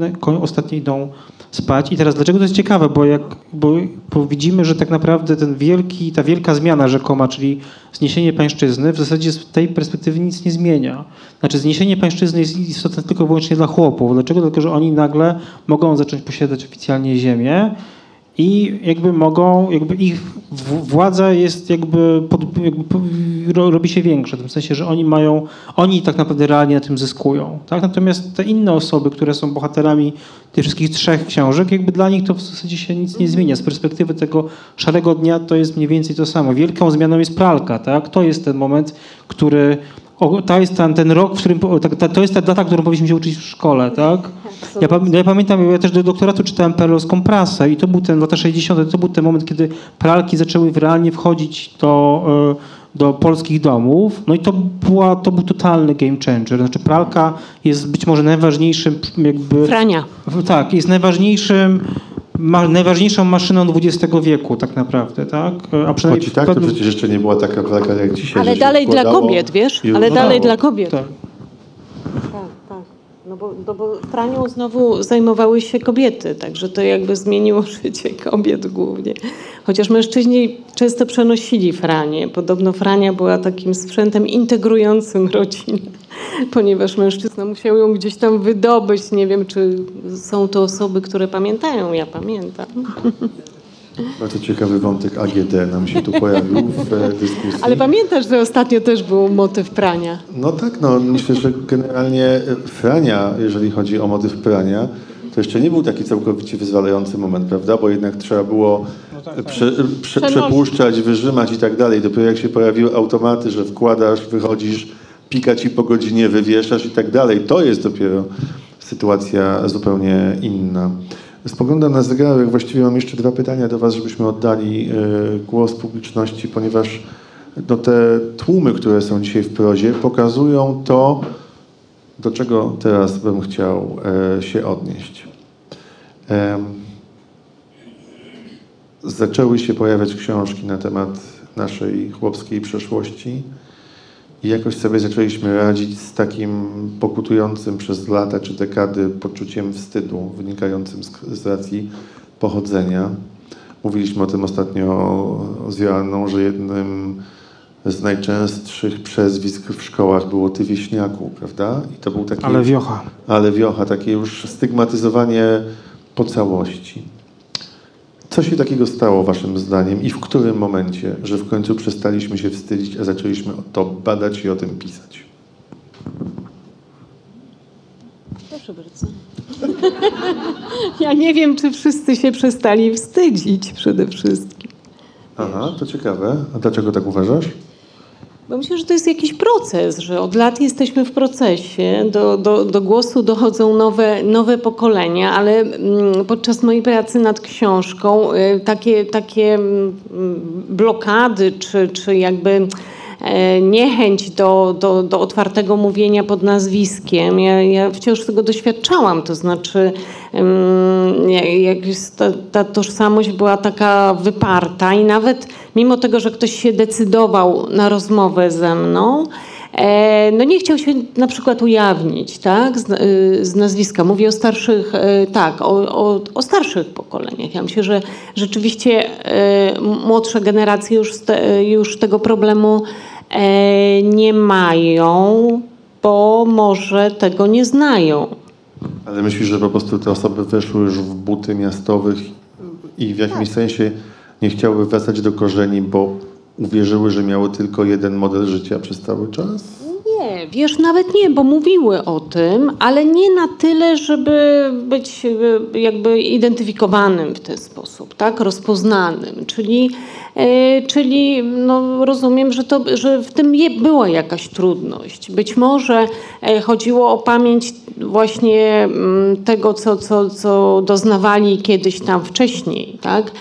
ostatnie idą spać. I teraz dlaczego to jest ciekawe, bo jak bo, bo widzimy, że tak naprawdę ten wielki, ta wielka zmiana rzekoma, czyli zniesienie pańszczyzny, w zasadzie z tej perspektywy nic nie zmienia. Znaczy zniesienie pańszczyzny jest istotne tylko i wyłącznie dla chłopów. Dlaczego? Dlatego, że oni nagle mogą zacząć posiadać oficjalnie ziemię i jakby mogą, jakby ich władza jest jakby, pod, jakby robi się większa, w tym sensie, że oni mają, oni tak naprawdę realnie na tym zyskują. Tak? Natomiast te inne osoby, które są bohaterami tych wszystkich trzech książek, jakby dla nich to w zasadzie się nic nie zmienia. Z perspektywy tego szarego dnia to jest mniej więcej to samo. Wielką zmianą jest pralka, tak? To jest ten moment, który o, to jest ten, ten rok, w którym, ta- to jest ta data, którą powinniśmy się uczyć w szkole, tak? Ja, ja pamiętam, ja też do doktoratu czytałem perlowską prasę i to był ten, lata 60., to był ten moment, kiedy pralki zaczęły realnie wchodzić do, e, do polskich domów. No i to, była, to był totalny game changer. Znaczy pralka jest być może najważniejszym jakby... Frania. Tak, jest najważniejszym, ma, najważniejszą maszyną XX wieku tak naprawdę, tak? A przynajmniej Choć i tak to przecież jeszcze nie była taka pralka jak dzisiaj. Ale dalej dla kobiet, wiesz? Ale dalej używało. dla kobiet. Tak. Tak, tak. No bo, no bo pranią znowu zajmowały się kobiety, także to jakby zmieniło życie kobiet głównie. Chociaż mężczyźni często przenosili franię. Podobno frania była takim sprzętem integrującym rodzinę, ponieważ mężczyzna musiał ją gdzieś tam wydobyć. Nie wiem, czy są to osoby, które pamiętają. Ja pamiętam. Bardzo ciekawy wątek AGD nam się tu pojawił w dyskusji. Ale pamiętasz, że ostatnio też był motyw prania. No tak, no myślę, że generalnie e, Frania, jeżeli chodzi o motyw prania, to jeszcze nie był taki całkowicie wyzwalający moment, prawda? Bo jednak trzeba było e, prze, prze, Przenosić. przepuszczać, wyrzymać i tak dalej. Dopiero jak się pojawiły automaty, że wkładasz, wychodzisz, pika ci po godzinie, wywieszasz i tak dalej, to jest dopiero sytuacja zupełnie inna. Spoglądam na zegarek, właściwie mam jeszcze dwa pytania do Was, żebyśmy oddali e, głos publiczności, ponieważ no, te tłumy, które są dzisiaj w prozie, pokazują to, do czego teraz bym chciał e, się odnieść. Zaczęły się pojawiać książki na temat naszej chłopskiej przeszłości i jakoś sobie zaczęliśmy radzić z takim pokutującym przez lata czy dekady poczuciem wstydu wynikającym z, z racji pochodzenia. Mówiliśmy o tym ostatnio z Joanną, że jednym z najczęstszych przezwisk w szkołach było ty wieśniaku, prawda? I to był taki Ale wiocha. ale wiocha, takie już stygmatyzowanie po całości. Co się takiego stało waszym zdaniem i w którym momencie, że w końcu przestaliśmy się wstydzić, a zaczęliśmy to badać i o tym pisać? Proszę bardzo. Ja nie wiem, czy wszyscy się przestali wstydzić przede wszystkim. Aha, to ciekawe. A dlaczego tak uważasz? Bo myślę, że to jest jakiś proces, że od lat jesteśmy w procesie. Do, do, do głosu dochodzą nowe, nowe pokolenia, ale mm, podczas mojej pracy nad książką y, takie, takie mm, blokady, czy, czy jakby niechęć do, do, do otwartego mówienia pod nazwiskiem. Ja, ja wciąż tego doświadczałam, to znaczy ta, ta tożsamość była taka wyparta i nawet mimo tego, że ktoś się decydował na rozmowę ze mną, e, no nie chciał się na przykład ujawnić tak, z, y, z nazwiska. Mówię o starszych, e, tak, o, o, o starszych pokoleniach. Ja myślę, że rzeczywiście e, młodsze generacje już, ste, już tego problemu e, nie mają, bo może tego nie znają. Ale myślisz, że po prostu te osoby weszły już w buty miastowych i w jakimś sensie nie chciały wracać do korzeni, bo uwierzyły, że miały tylko jeden model życia przez cały czas? Nie, wiesz, nawet nie, bo mówiły o tym, ale nie na tyle, żeby być e, jakby identyfikowanym w ten sposób, tak, rozpoznanym. Czyli, e, czyli no, rozumiem, że, to, że w tym je, była jakaś trudność. Być może e, chodziło o pamięć właśnie mm, tego, co, co, co doznawali kiedyś tam wcześniej, tak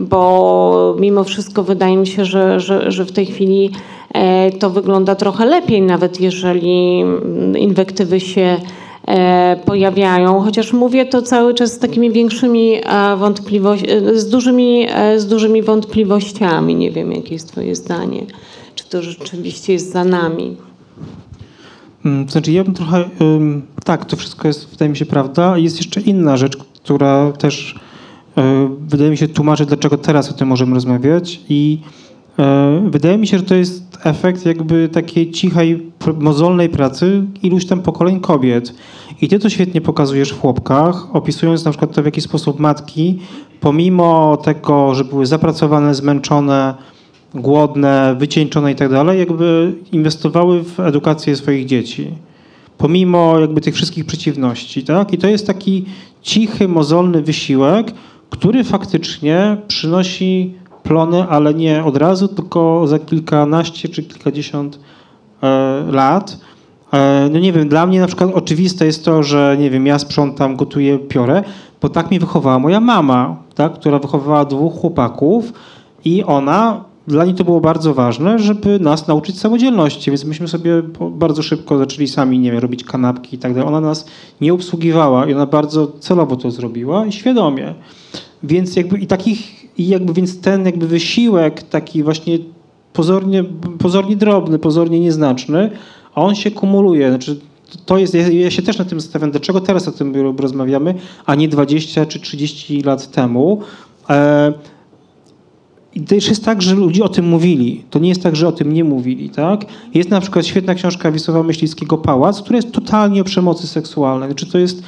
bo mimo wszystko wydaje mi się, że, że, że w tej chwili e, to wygląda trochę lepiej, nawet jeżeli mm, inwektywy się e, pojawiają, chociaż mówię to cały czas z takimi większymi wątpliwościami, z dużymi, e, z dużymi wątpliwościami. Nie wiem, jakie jest twoje zdanie. Czy to rzeczywiście jest za nami? Mm, znaczy, ja bym trochę. tak, to wszystko jest, wydaje mi się, prawda. Jest jeszcze inna rzecz, która też wydaje mi się tłumaczy, dlaczego teraz o tym możemy rozmawiać. I y, wydaje mi się, że to jest efekt jakby takiej cichej, mozolnej pracy iluś tam pokoleń kobiet. I ty to świetnie pokazujesz w chłopkach, opisując na przykład to, w jaki sposób matki, pomimo tego, że były zapracowane, zmęczone, głodne, wycieńczone i tak dalej, jakby inwestowały w edukację swoich dzieci. Pomimo jakby tych wszystkich przeciwności, tak? I to jest taki cichy, mozolny wysiłek, który faktycznie przynosi plony, ale nie od razu, tylko za kilkanaście czy kilkadziesiąt e, lat. E, no nie wiem, dla mnie na przykład oczywiste jest to, że nie wiem, ja sprzątam, gotuję, piorę, bo tak mnie wychowała moja mama, tak, która wychowywała dwóch chłopaków i ona, dla niej to było bardzo ważne, żeby nas nauczyć samodzielności, więc myśmy sobie bardzo szybko zaczęli sami, nie wiem, robić kanapki i tak dalej. Ona nas nie obsługiwała i ona bardzo celowo to zrobiła i świadomie. Więc jakby i takich, i jakby więc ten jakby wysiłek taki właśnie pozornie, pozornie drobny, pozornie nieznaczny, a on się kumuluje. Znaczy, to jest, ja, się też na tym zastanawiam, dlaczego teraz o tym rozmawiamy, a nie 20 czy 30 lat temu. E, i też jest tak, że ludzie o tym mówili. To nie jest tak, że o tym nie mówili, tak? Jest na przykład świetna książka Wisława Myśliwskiego Pałac, która jest totalnie o przemocy seksualnej. Znaczy to jest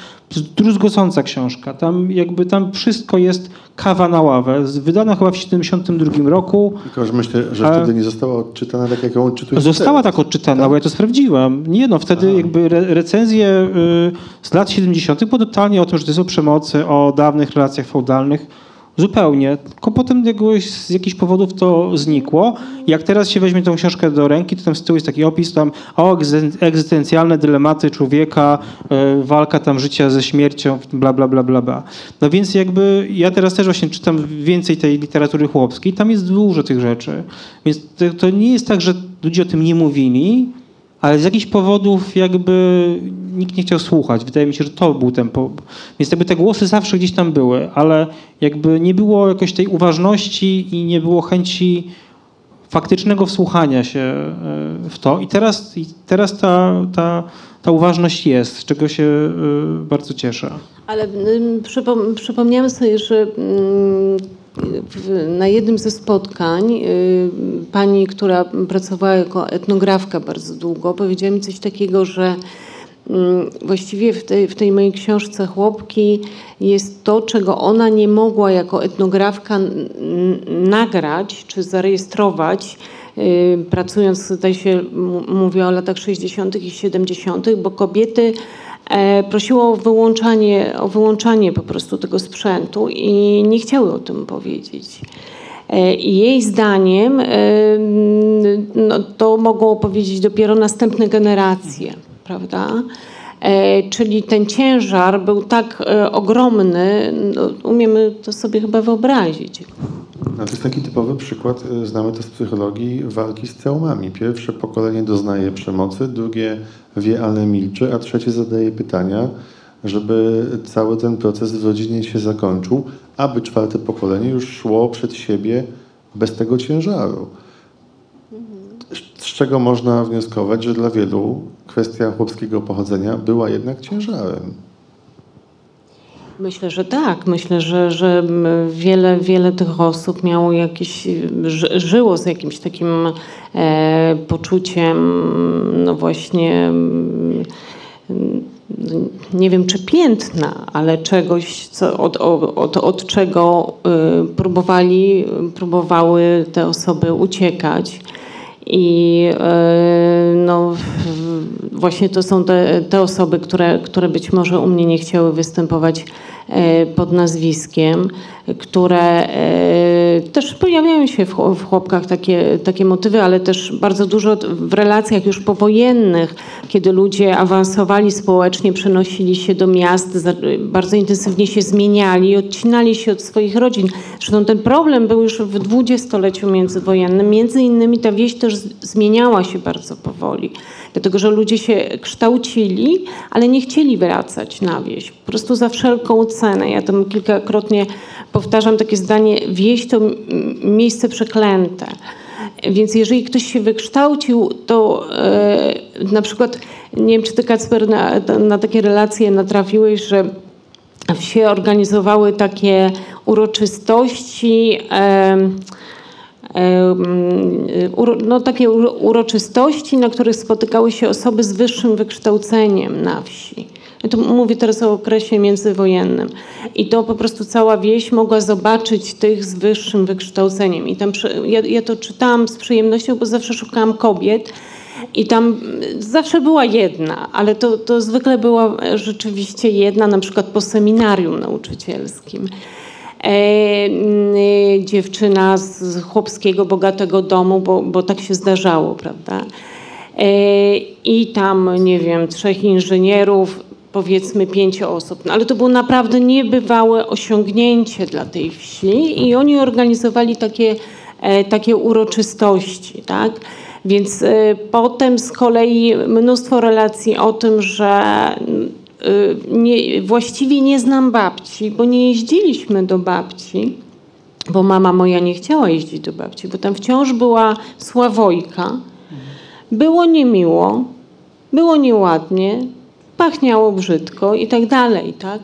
druzgocąca książka. Tam jakby tam wszystko jest kawa na ławę. Wydana chyba w 72 roku. Tylko, że myślę, że wtedy nie została odczytana tak, jak ją odczytujesz Została tak odczytana, bo ja to sprawdziłem. Nie no, wtedy jakby re recenzje y, z lat 70. było totalnie o tym, że to jest o przemocy, o dawnych relacjach feudalnych. Zupełnie. Tylko potem jakoś, z jakichś powodów to znikło. Jak teraz się weźmie tą książkę do ręki, to tam z tyłu jest taki opis tam o egzy- egzystencjalne dylematy człowieka, y, walka tam życia ze śmiercią, bla, bla, bla, bla, bla. No więc jakby ja teraz też właśnie czytam więcej tej literatury chłopskiej, tam jest dużo tych rzeczy. Więc to, to nie jest tak, że ludzie o tym nie mówili, ale z jakichś powodów jakby nikt nie chciał słuchać. Wydaje mi się, że to był ten po... Więc jakby te głosy zawsze gdzieś tam były, ale jakby nie było jakoś tej uważności i nie było chęci faktycznego wsłuchania się e, w to. I teraz, i teraz ta, ta, ta uważność jest, z czego się e, bardzo cieszę. Ale przypom- sobie, że w, na jednym ze spotkań y, pani, która pracowała jako etnografka bardzo długo, powiedziała mi coś takiego, że właściwie w tej, w tej mojej książce Chłopki jest to, czego ona nie mogła jako etnografka nagrać czy zarejestrować, y, pracując, tutaj się mówię o latach 60. i 70., bo kobiety e, prosiło o wyłączanie, o wyłączanie po prostu tego sprzętu i nie chciały o tym powiedzieć. E, I jej zdaniem e, no, to mogą opowiedzieć dopiero następne generacje, prawda? E, Czyli ten ciężar był tak e, ogromny, no, umiemy to sobie chyba wyobrazić. No, to jest taki typowy przykład, y, znamy to z psychologii, walki z traumami. Pierwsze pokolenie doznaje przemocy, drugie wie, ale milczy, a trzecie zadaje pytania, żeby cały ten proces w rodzinie się zakończył, aby czwarte pokolenie już szło przed siebie bez tego ciężaru. Z czego można wnioskować, że dla wielu kwestia chłopskiego pochodzenia była jednak ciężarem. Myślę, że tak. Myślę, że, że wiele, wiele tych osób miało jakieś, ży, żyło z jakimś takim e, poczuciem, no właśnie, mm, nie wiem czy piętna, ale czegoś, co, od, od, od czego y, próbowali, próbowały te osoby uciekać. I e, no, właśnie to są te, te osoby, które, które być może u mnie nie chciały występować e, pod nazwiskiem, które e, też pojawiają się w, chł- w chłopkach takie, takie motywy, ale też bardzo dużo w relacjach już powojennych, kiedy ludzie awansowali społecznie, przenosili się do miast, bardzo intensywnie się zmieniali, odcinali się od swoich rodzin. Zresztą ten problem był już w dwudziestoleciu międzywojennym. Między innymi ta wieś też zmieniała się bardzo powoli, dlatego że ludzie się kształcili, ale nie chcieli wracać na wieś. Po prostu za wszelką cenę. Ja tam kilkakrotnie powtarzam takie zdanie, wieś to miejsce przeklęte. Więc jeżeli ktoś się wykształcił, to e, na przykład, nie wiem czy ty Kacper na, na takie relacje natrafiłeś, że wsie organizowały takie uroczystości, uro- no, takie uro- uroczystości, na których spotykały się osoby z wyższym wykształceniem na wsi. Ja tu mówię teraz o okresie międzywojennym. I to po prostu cała wieś mogła zobaczyć tych z wyższym wykształceniem. I tam ja, ja to czytałam z przyjemnością, bo zawsze szukałam kobiet. I tam zawsze była jedna, ale to, to zwykle była rzeczywiście jedna, na przykład po seminarium nauczycielskim. E, mm, dziewczyna z chłopskiego, bogatego domu, bo, bo tak się zdarzało, prawda? E, I tam, nie wiem, trzech inżynierów, powiedzmy pięć osób. No, ale to było naprawdę niebywałe osiągnięcie dla tej wsi i oni organizowali takie, e, takie uroczystości, tak? Więc potem z kolei mnóstwo relacji o tym, że y, nie, właściwie nie znam babci, bo nie jeździliśmy do babci, bo mama moja nie chciała jeździć do babci, bo tam wciąż była Sławojka. Było niemiło, było nieładnie, pachniało brzydko i tak dalej, tak?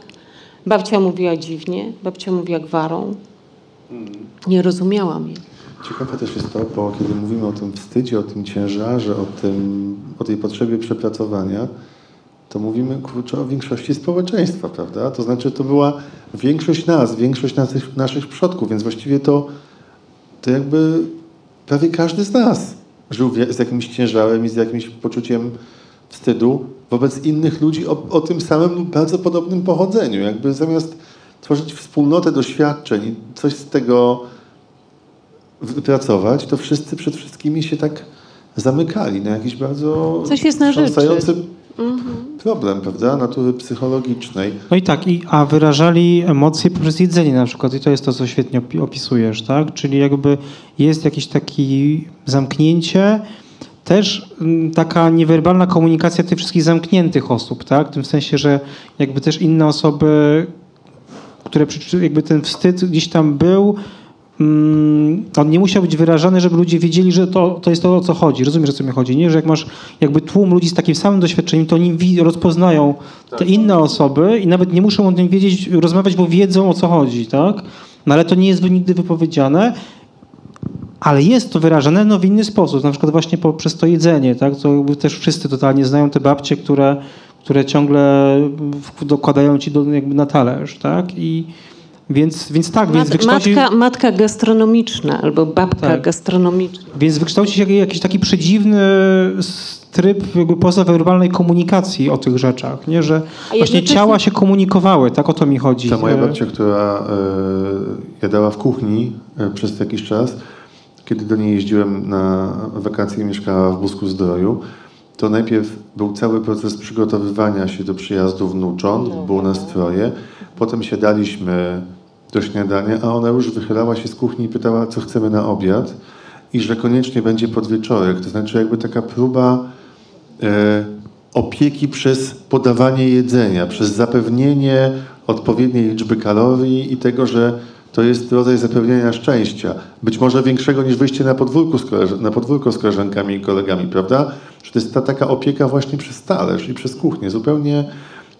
Babcia mówiła dziwnie, babcia mówiła gwarą. Nie rozumiałam jej. Ciekawe też jest to, bo kiedy mówimy o tym wstydzie, o tym ciężarze, o, tym, o tej potrzebie przepracowania, to mówimy kurczę o większości społeczeństwa, prawda? To znaczy to była większość nas, większość naszych, naszych przodków, więc właściwie to, to jakby prawie każdy z nas żył z jakimś ciężarem i z jakimś poczuciem wstydu wobec innych ludzi o, o tym samym bardzo podobnym pochodzeniu. Jakby zamiast tworzyć wspólnotę doświadczeń i coś z tego wypracować, to wszyscy przed wszystkimi się tak zamykali na jakiś bardzo Coś jest na rzeczy. Wstrząsający problem, prawda, natury psychologicznej. No i tak, i, a wyrażali emocje poprzez jedzenie na przykład i to jest to, co świetnie opi- opisujesz, tak? Czyli jakby jest jakieś takie zamknięcie, też taka niewerbalna komunikacja tych wszystkich zamkniętych osób, tak? W tym sensie, że jakby też inne osoby, które jakby ten wstyd gdzieś tam był, on nie musiał być wyrażany, żeby ludzie wiedzieli, że to, to jest to, o co chodzi. Rozumiesz, o co mi chodzi, nie? Że jak masz jakby tłum ludzi z takim samym doświadczeniem, to oni rozpoznają te inne osoby i nawet nie muszą o tym wiedzieć, rozmawiać, bo wiedzą, o co chodzi, tak? No ale to nie jest nigdy wypowiedziane. Ale jest to wyrażane no, w inny sposób, na przykład właśnie poprzez to jedzenie, tak? To też wszyscy totalnie znają te babcie, które, które ciągle dokładają ci do, jakby na talerz, tak? I więc, więc tak, więc Mat, wykształci, matka, matka gastronomiczna albo babka Tak. gastronomiczna. więc wykształci się jakiś taki przedziwny tryb jakby pozawerbalnej komunikacji o tych rzeczach, nie? Że właśnie ciała się komunikowały, tak o to mi chodzi. Ta moja babcia, która e, jadała w kuchni, e, przez jakiś czas. Kiedy do niej jeździłem na wakacje i mieszkała w Busku Zdroju, to najpierw był cały proces przygotowywania się do przyjazdu wnucząt, było nastroje. Potem siadaliśmy do śniadania, a ona już wychylała się z kuchni i pytała, co chcemy na obiad i że koniecznie będzie podwieczorek. To znaczy jakby taka próba e, opieki przez podawanie jedzenia, przez zapewnienie odpowiedniej liczby kalorii i tego, że to jest rodzaj zapewnienia szczęścia. Być może większego niż wyjście na, podwórku z koleż- na podwórko z koleżankami i kolegami, prawda? Że to jest ta taka opieka właśnie przez talerz i przez kuchnię. Zupełnie,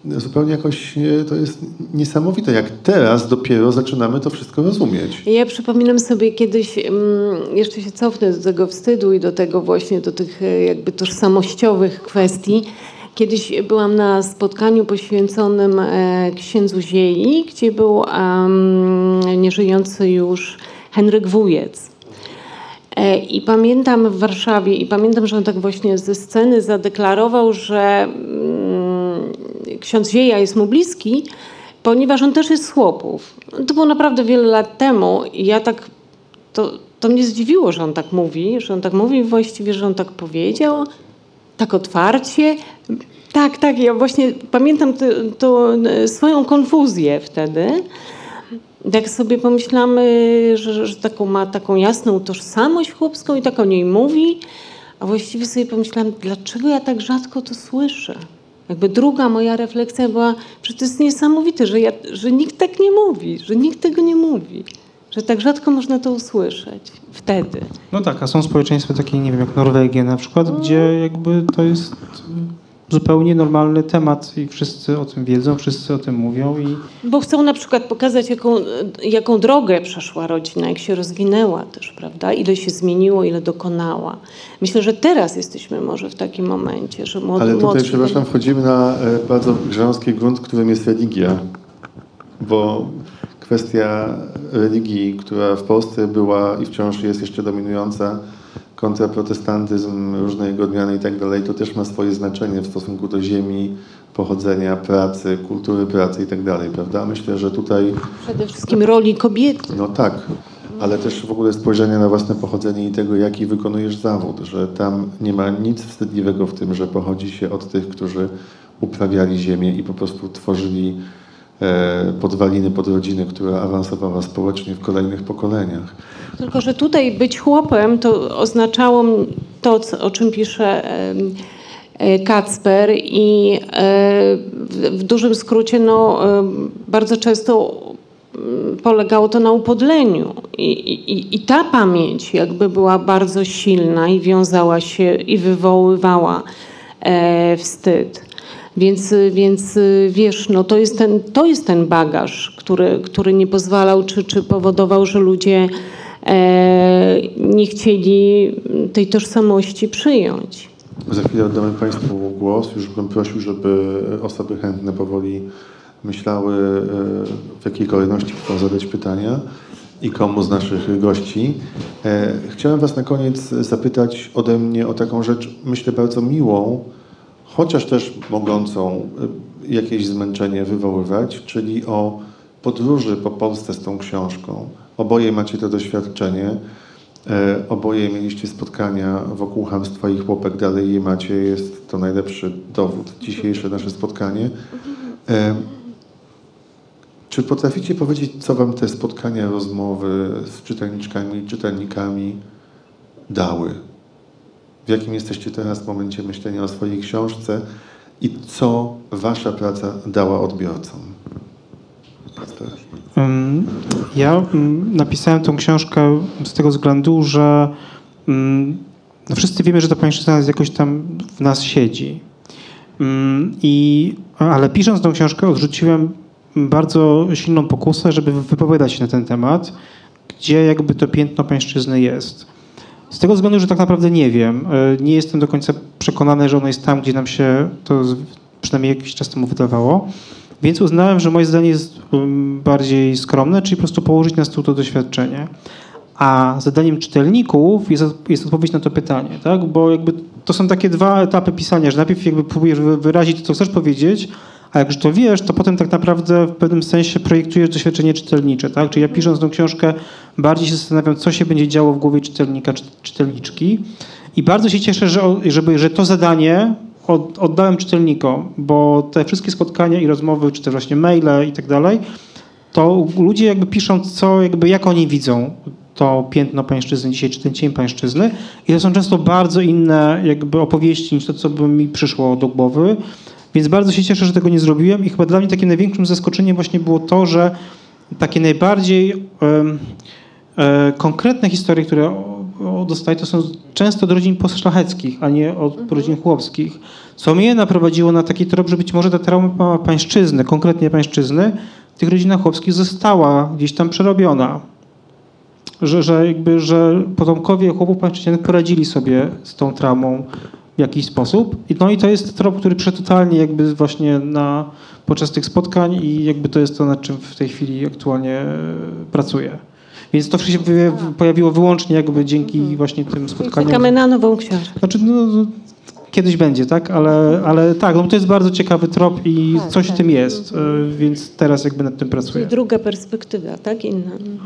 zupełnie jakoś e, to jest niesamowite, jak teraz dopiero zaczynamy to wszystko rozumieć. Ja przypominam sobie kiedyś, mm, jeszcze się cofnę do tego wstydu i do tego właśnie, do tych e, jakby tożsamościowych kwestii. Kiedyś byłam na spotkaniu poświęconym e, księdzu Ziei, gdzie był em, nieżyjący już Henryk Wujec. E, I pamiętam w Warszawie, i pamiętam, że on tak właśnie ze sceny zadeklarował, że mm, ksiądz Zieja jest mu bliski, ponieważ on też jest z chłopów. To było naprawdę wiele lat temu i ja tak, to, to mnie zdziwiło, że on tak mówi, że on tak mówi właściwie, że on tak powiedział, tak otwarcie. Tak, tak, ja właśnie pamiętam tą e, swoją konfuzję wtedy. Tak sobie pomyślamy, że, że taką ma taką jasną tożsamość chłopską i tak o niej mówi, a właściwie sobie pomyślałam, dlaczego ja tak rzadko to słyszę. Jakby druga moja refleksja była, że to jest niesamowite, że, ja, że nikt tak nie mówi, że nikt tego nie mówi, że tak rzadko można to usłyszeć wtedy. No tak, a są społeczeństwa takie, nie wiem, jak Norwegia na przykład, gdzie jakby to jest zupełnie normalny temat i wszyscy o tym wiedzą, wszyscy o tym mówią i Bo chcą na przykład pokazać, jaką, jaką drogę przeszła rodzina, jak się rozwinęła też, prawda? Ile się zmieniło, ile dokonała. Myślę, że teraz jesteśmy może w takim momencie, że młody, Ale tutaj, młodsi przepraszam, wchodzimy na e, bardzo grząski grunt, którym jest religia. Bo kwestia religii, która w Polsce była i wciąż jest jeszcze dominująca, kontraprotestantyzm, różne jego odmiany i tak dalej, to też ma swoje znaczenie w stosunku do ziemi, pochodzenia, pracy, kultury pracy i tak dalej, prawda? Myślę, że tutaj Przede wszystkim roli kobiety. no tak, ale też w ogóle spojrzenie na własne pochodzenie i tego, jaki wykonujesz zawód, że tam nie ma nic wstydliwego w tym, że pochodzi się od tych, którzy uprawiali ziemię i po prostu tworzyli podwaliny pod rodzinę, która awansowała społecznie w kolejnych pokoleniach. Tylko, że tutaj być chłopem to oznaczało to, o czym pisze e, Kacper i e, w, dużym skrócie no, bardzo często mm, polegało to na upodleniu I, i, i ta pamięć jakby była bardzo silna i wiązała się i wywoływała e, wstyd. Więc, więc wiesz, no to, jest ten, to jest ten bagaż, który, który nie pozwalał, czy, czy powodował, że ludzie e, nie chcieli tej tożsamości przyjąć. Za chwilę oddamy Państwu głos. Już bym prosił, żeby osoby chętne powoli myślały, e, w jakiej kolejności chcą zadać pytania i komu z naszych gości. E, Chciałem Was na koniec zapytać ode mnie o taką rzecz, myślę, bardzo miłą, chociaż też mogącą e, jakieś zmęczenie wywoływać, czyli o podróży po Polsce z tą książką. Oboje macie to doświadczenie. E, Oboje mieliście spotkania wokół hamstwa i chłopek, dalej je macie, jest to najlepszy dowód, dzisiejsze nasze spotkanie. E, Czy potraficie powiedzieć, co wam te spotkania, rozmowy z czytelniczkami czytelnikami dały? W jakim jesteście teraz momencie myślenia o swojej książce i co wasza praca dała odbiorcom? Ja ym, napisałem tą książkę z tego względu, że ym, no wszyscy wiemy, że ta pańszczyzna jakoś tam w nas siedzi. Ym, I, ale pisząc tą książkę odrzuciłem bardzo silną pokusę, żeby wypowiadać się na ten temat, gdzie jakby to piętno pańszczyzny jest. Z tego względu, że tak naprawdę nie wiem. Y, Nie jestem do końca przekonany, że ono jest tam, gdzie nam się to przynajmniej jakiś czas temu wydawało. Więc uznałem, że moje zdanie jest um, bardziej skromne, czyli po prostu położyć na stół to doświadczenie. A zadaniem czytelników jest, jest odpowiedź na to pytanie, tak? Bo jakby to są takie dwa etapy pisania, że najpierw jakby próbujesz wy- wyrazić to, co chcesz powiedzieć, A jak już to wiesz, to potem tak naprawdę w pewnym sensie projektujesz doświadczenie czytelnicze, tak? Czyli ja pisząc tą książkę bardziej się zastanawiam, co się będzie działo w głowie czytelnika, czy, czytelniczki. I bardzo się cieszę, że, żeby, że to zadanie od, oddałem czytelnikom, bo te wszystkie spotkania i rozmowy, czy też właśnie maile i tak dalej, to ludzie jakby piszą, co, jakby jak oni widzą to piętno pańszczyzny dzisiaj, czy ten cień pańszczyzny. I to są często bardzo inne jakby opowieści niż to, co by mi przyszło do głowy. Więc bardzo się cieszę, że tego nie zrobiłem i chyba dla mnie takim największym zaskoczeniem właśnie było to, że takie najbardziej em, e, konkretne historie, które dostaję, to są często od rodzin poszlacheckich, a nie od rodzin chłopskich. Co mnie naprowadziło na taki trop, że być może ta trauma pańszczyzny, konkretnie pańszczyzny, w tych rodzinach chłopskich została gdzieś tam przerobiona. Że, że, jakby, że potomkowie chłopów pańszczyznianych poradzili sobie z tą traumą w jakiś sposób. I- No i to jest trop, który przyszedł totalnie jakby właśnie na, podczas tych spotkań i jakby to jest to, nad czym w tej chwili aktualnie e, pracuję. Więc to się wy- pojawiło wyłącznie jakby dzięki właśnie tym spotkaniom. Czekamy na nową książkę. Znaczy, no, no, kiedyś będzie, tak? Ale, ale tak, no to jest bardzo ciekawy trop i Tak, coś w tak. tym jest, e, więc teraz jakby nad tym Czyli pracuję. druga perspektywa, tak? Inna. Mhm.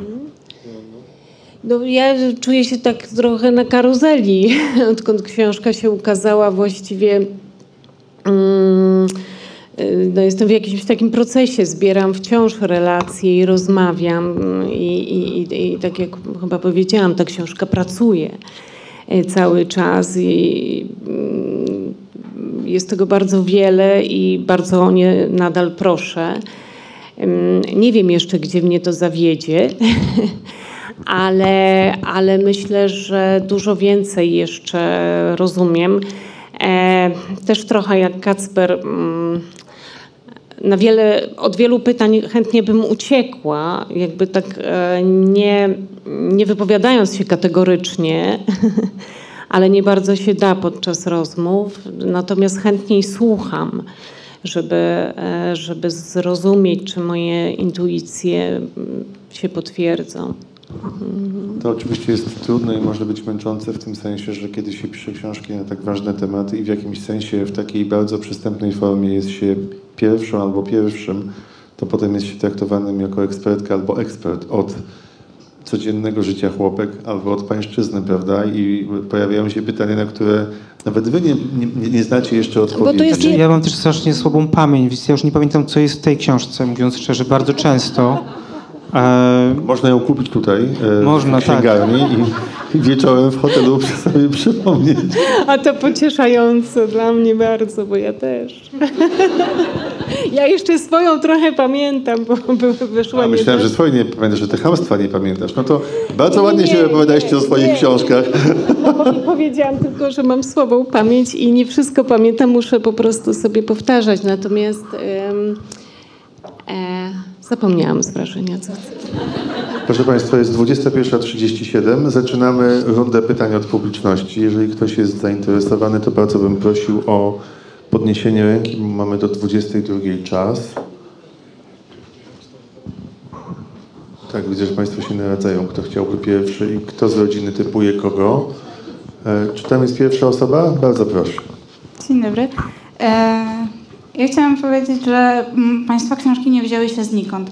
No, ja czuję się tak trochę na karuzeli, odkąd książka się ukazała właściwie. Mm, y, no jestem w jakimś takim procesie, zbieram wciąż relacje i rozmawiam i, i, i, i tak jak chyba powiedziałam, ta książka pracuje y, cały czas i mm, jest tego bardzo wiele i bardzo o nie nadal proszę. Nie wiem jeszcze, gdzie mnie to zawiedzie, ale, ale myślę, że dużo więcej jeszcze rozumiem. E, też trochę jak Kacper. mm, Na wiele, od wielu pytań chętnie bym uciekła, jakby tak e, nie, nie wypowiadając się kategorycznie, ale nie bardzo się da podczas rozmów. Natomiast chętniej słucham, żeby, e, żeby zrozumieć, czy moje intuicje mm, się potwierdzą. To oczywiście jest trudne i może być męczące w tym sensie, że kiedy się pisze książki na tak ważne tematy i w jakimś sensie w takiej bardzo przystępnej formie jest się pierwszą albo pierwszym, to potem jest się traktowanym jako ekspertka albo ekspert od codziennego życia chłopek albo od pańszczyzny, prawda? I pojawiają się pytania, na które nawet wy nie, nie, nie znacie jeszcze odpowiedzi. to jest Znaczy, ja mam też strasznie słabą pamięć, więc ja już nie pamiętam, co jest w tej książce, mówiąc szczerze, bardzo często. E, Można ją kupić tutaj, e, Można, w księgarni i, i wieczorem w hotelu sobie przypomnieć. A to pocieszające dla mnie bardzo, bo ja też. Ja jeszcze swoją trochę pamiętam, bo wyszła A myślałem, tak- że swoje nie pamiętasz, że te chamstwa nie pamiętasz. No to bardzo Nie, ładnie się nie, wypowiadaliście o nie, swoich nie. książkach. Powiedziałam tylko, że mam słabą pamięć i nie wszystko pamiętam, muszę po prostu sobie powtarzać. Natomiast em, e, zapomniałam z wrażenia, co. Proszę Państwa, jest 21.37. Zaczynamy rundę pytań od publiczności. Jeżeli ktoś jest zainteresowany, to bardzo bym prosił o podniesienie ręki, bo mamy do 22.00 czas. Tak, widzę, że Państwo się naradzają, kto chciałby pierwszy i kto z rodziny typuje kogo. E, Czy tam jest pierwsza osoba? Bardzo proszę. Dzień dobry. E, ja chciałam powiedzieć, że mm, Państwa książki nie wzięły się znikąd.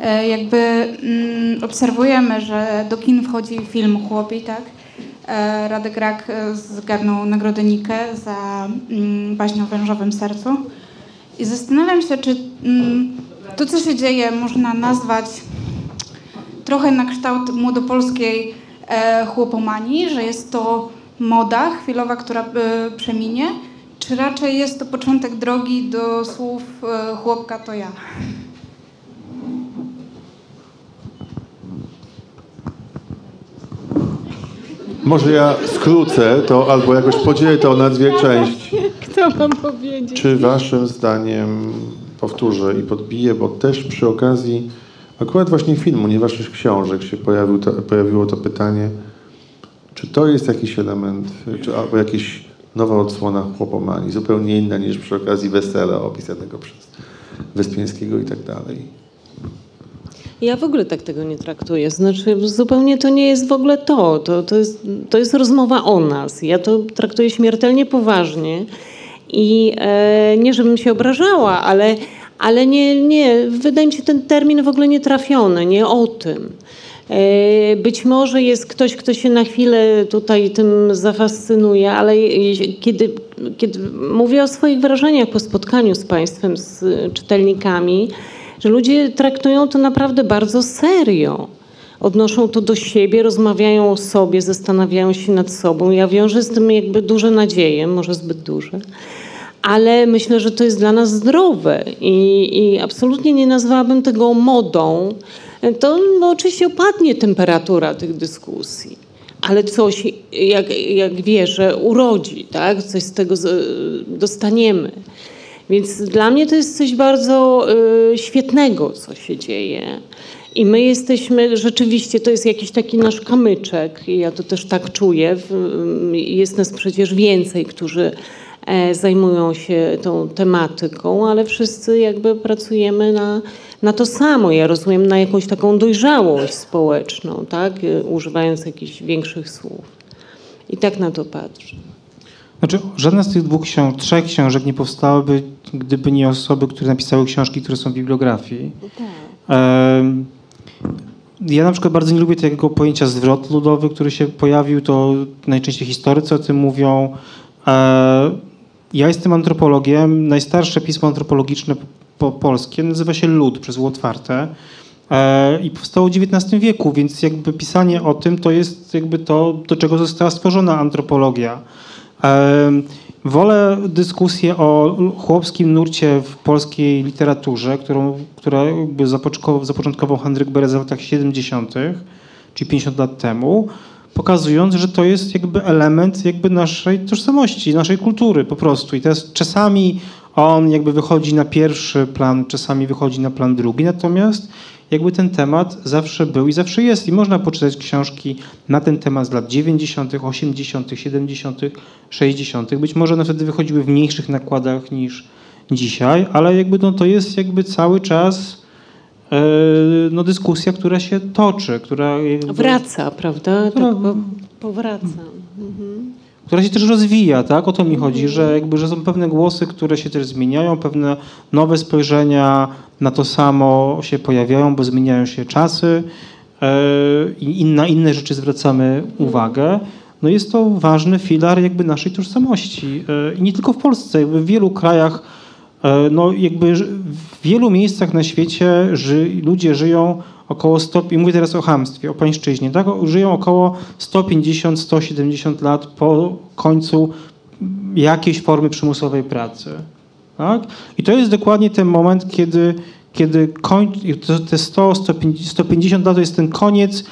E, jakby mm, obserwujemy, że do kin wchodzi film Chłopi, tak? E, Radek Rak e, zgarnął nagrodę Nikę za mm, baśń o wężowym sercu. I zastanawiam się, czy mm, to, co się dzieje, można nazwać trochę na kształt młodopolskiej e, chłopomanii, że jest to moda chwilowa, która e, przeminie, czy raczej jest to początek drogi do słów e, chłopka to ja? Może ja skrócę to albo jakoś podzielę to na dwie części. Kto mam powiedzieć? Czy waszym zdaniem, powtórzę i podbiję, bo też przy okazji akurat właśnie filmu, nie waszych książek się pojawił to, pojawiło to pytanie, czy to jest jakiś element, czy albo jakaś nowa odsłona chłopomanii, zupełnie inna niż przy okazji wesela opisanego przez Wyspiańskiego i tak dalej. Ja w ogóle tak tego nie traktuję. Znaczy, zupełnie to nie jest w ogóle to. To, to, jest, to jest rozmowa o nas. Ja to traktuję śmiertelnie poważnie I e, nie, żebym się obrażała, ale, ale nie, nie, wydaje mi się ten termin w ogóle nie trafiony, nie o tym. E, Być może jest ktoś, kto się na chwilę tutaj tym zafascynuje, ale kiedy, kiedy mówię o swoich wrażeniach po spotkaniu z Państwem, z czytelnikami, że ludzie traktują to naprawdę bardzo serio. Odnoszą to do siebie, rozmawiają o sobie, zastanawiają się nad sobą. Ja wiążę z tym jakby duże nadzieje, może zbyt duże ale myślę, że to jest dla nas zdrowe i, i absolutnie nie nazwałabym tego modą. To no, oczywiście opadnie temperatura tych dyskusji, ale coś, jak, jak wierzę, urodzi, tak? coś z tego dostaniemy. Więc dla mnie to jest coś bardzo y, świetnego, co się dzieje. I my jesteśmy, rzeczywiście, to jest jakiś taki nasz kamyczek, ja to też tak czuję. W- Jest nas przecież więcej, którzy zajmują się tą tematyką, ale wszyscy jakby pracujemy na, na to samo. Ja rozumiem na jakąś taką dojrzałość społeczną, tak? E, używając jakichś większych słów. I tak na to patrzę. Znaczy, żadna z tych dwóch książ- trzech książek nie powstałaby, gdyby nie osoby, które napisały książki, które są w bibliografii. Em, Ja na przykład bardzo nie lubię tego pojęcia zwrot ludowy, który się pojawił, to najczęściej historycy o tym mówią. E, Ja jestem antropologiem. Najstarsze pismo antropologiczne po polskie nazywa się Lud przez U otwarte E, i powstało w XIX wieku, więc jakby pisanie o tym to jest jakby to, do czego została stworzona antropologia. Em, Wolę dyskusję o chłopskim nurcie w polskiej literaturze, którą, która jakby zapoczątkował Henryk Bereza w latach 70., czyli 50 lat temu, pokazując, że to jest jakby element jakby naszej tożsamości, naszej kultury po prostu. I teraz czasami on jakby wychodzi na pierwszy plan, czasami wychodzi na plan drugi, natomiast jakby ten temat zawsze był i zawsze jest. I można poczytać książki na ten temat z lat 90., 80., 70., 60. Być może one wtedy wychodziły w mniejszych nakładach niż dzisiaj, ale jakby no, to jest jakby cały czas no, dyskusja, która się toczy, która, Wraca, prawda? Która- Tak po, powraca. Mhm. która się też rozwija, tak? O to mi chodzi, że jakby, że są pewne głosy, które się też zmieniają, pewne nowe spojrzenia na to samo się pojawiają, bo zmieniają się czasy e, i na inne rzeczy zwracamy uwagę. No jest to ważny filar jakby naszej tożsamości. E, I nie tylko w Polsce, jakby w wielu krajach, e, no jakby w wielu miejscach na świecie ży, ludzie żyją około 100, i mówię teraz o chamstwie, o pańszczyźnie, tak? Żyją około 150-170 lat po końcu jakiejś formy przymusowej pracy. Tak? I to jest dokładnie ten moment, kiedy, kiedy koń, te 100, 150, 150 lat to jest ten koniec, e,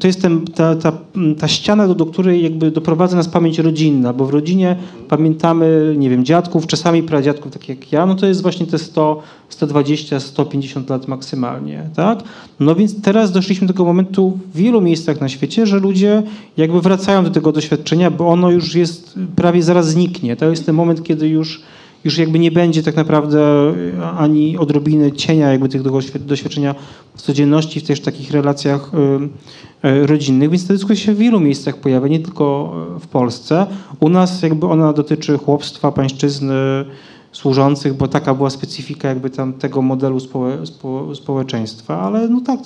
to jest ten, ta, ta, ta ściana, do, do której jakby doprowadza nas pamięć rodzinna, bo w rodzinie pamiętamy, nie wiem, dziadków, czasami pradziadków, tak jak ja, no to jest właśnie te 100, 120, 150 lat maksymalnie, tak? No więc teraz doszliśmy do tego momentu w wielu miejscach na świecie, że ludzie jakby wracają do tego doświadczenia, bo ono już jest, prawie zaraz zniknie. To jest ten moment, kiedy już już jakby nie będzie tak naprawdę e, ani odrobiny cienia jakby tego doświ- doświadczenia w codzienności, w też takich relacjach y, rodzinnych, więc ta dyskusja się w wielu miejscach pojawia, nie tylko y, w Polsce. U nas jakby ona dotyczy chłopstwa, pańszczyzny służących, bo taka była specyfika jakby tam tego modelu społe, spo, społeczeństwa, ale no tak,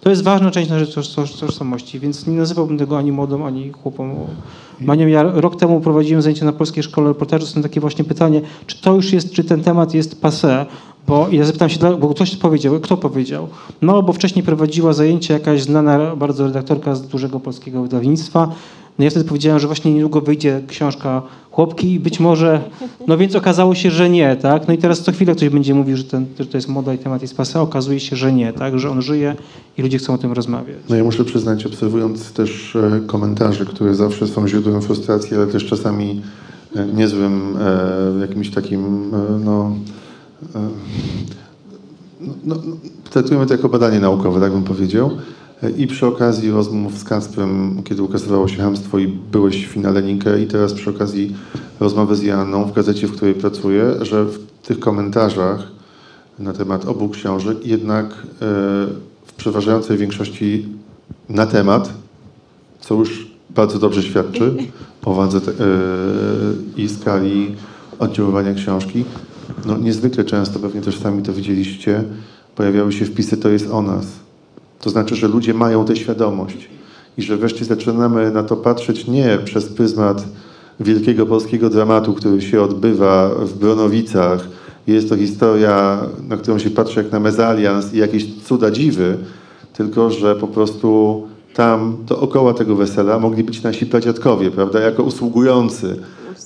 to jest ważna część naszej toż- toż- tożsamości, więc nie nazywałbym tego ani modą, ani chłopą. Manią, ja rok temu prowadziłem zajęcia na Polskiej Szkole Reportażu, są takie właśnie pytanie, czy to już jest, czy ten temat jest passé, bo ja zapytam się, bo ktoś powiedział, kto powiedział? No, bo wcześniej prowadziła zajęcia jakaś znana bardzo redaktorka z dużego polskiego wydawnictwa, no ja wtedy powiedziałem, że właśnie niedługo wyjdzie książka Chłopki i być może, no więc okazało się, że nie, tak? No i teraz co chwilę ktoś będzie mówił, że, ten, że to jest moda i temat jest passé, okazuje się, że nie, tak? Że on żyje i ludzie chcą o tym rozmawiać. No ja muszę przyznać, obserwując też e, komentarze, które zawsze są źródłem frustracji, ale też czasami e, niezłym e, jakimś takim, no, e, no, no, traktujemy to jako badanie naukowe, tak bym powiedział. I przy okazji rozmów z Kasprem, kiedy ukazywało się Hamstwo i byłeś w finale Linkę i teraz przy okazji rozmowy z Joanną w gazecie, w której pracuję, że w tych komentarzach na temat obu książek jednak e, w przeważającej większości na temat, co już bardzo dobrze świadczy o wadze te, i skali oddziaływania książki. No, niezwykle często, pewnie też sami to widzieliście, pojawiały się wpisy to jest o nas. To znaczy, że ludzie mają tę świadomość i że wreszcie zaczynamy na to patrzeć nie przez pryzmat wielkiego polskiego dramatu, który się odbywa w Bronowicach. Jest to historia, na którą się patrzy jak na mezalians i jakieś cuda dziwy, tylko że po prostu tam dookoła tego wesela mogli być nasi pradziadkowie, prawda, jako usługujący.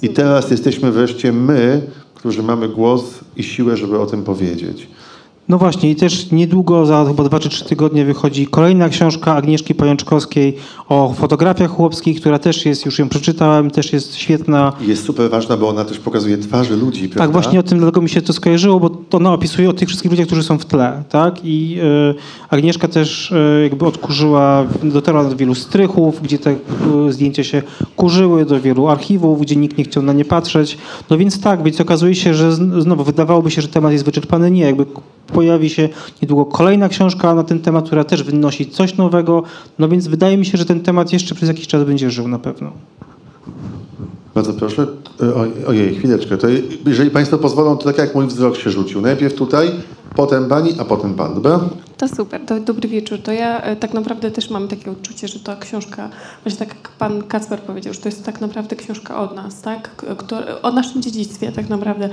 I teraz jesteśmy wreszcie my, którzy mamy głos i siłę, żeby o tym powiedzieć. No właśnie i też niedługo, za chyba dwa czy trzy tygodnie wychodzi kolejna książka Agnieszki Pajączkowskiej o fotografiach chłopskich, która też jest, już ją przeczytałem, też jest świetna. Jest super ważna, bo ona też pokazuje twarzy ludzi, prawda? Tak, właśnie o tym dlatego mi się to skojarzyło, bo to ona opisuje o tych wszystkich ludziach, którzy są w tle, tak? I e, Agnieszka też e, jakby odkurzyła, dotarła do wielu strychów, gdzie te e, zdjęcia się kurzyły, do wielu archiwów, gdzie nikt nie chciał na nie patrzeć. No więc tak, więc okazuje się, że znowu wydawałoby się, że temat jest wyczerpany. Nie, jakby pojawi się niedługo kolejna książka na ten temat, która też wynosi coś nowego. No więc wydaje mi się, że ten temat jeszcze przez jakiś czas będzie żył na pewno. Bardzo proszę. E, oj- Ojej, chwileczkę. To jeżeli Państwo pozwolą, to tak jak mój wzrok się rzucił. Najpierw tutaj, potem Pani, a potem Pan, dobra? To super, to dobry wieczór. To ja e, tak naprawdę też mam takie odczucie, że ta książka, właśnie tak jak pan Kacper powiedział, że to jest tak naprawdę książka od nas, tak? Kto, o naszym dziedzictwie tak naprawdę.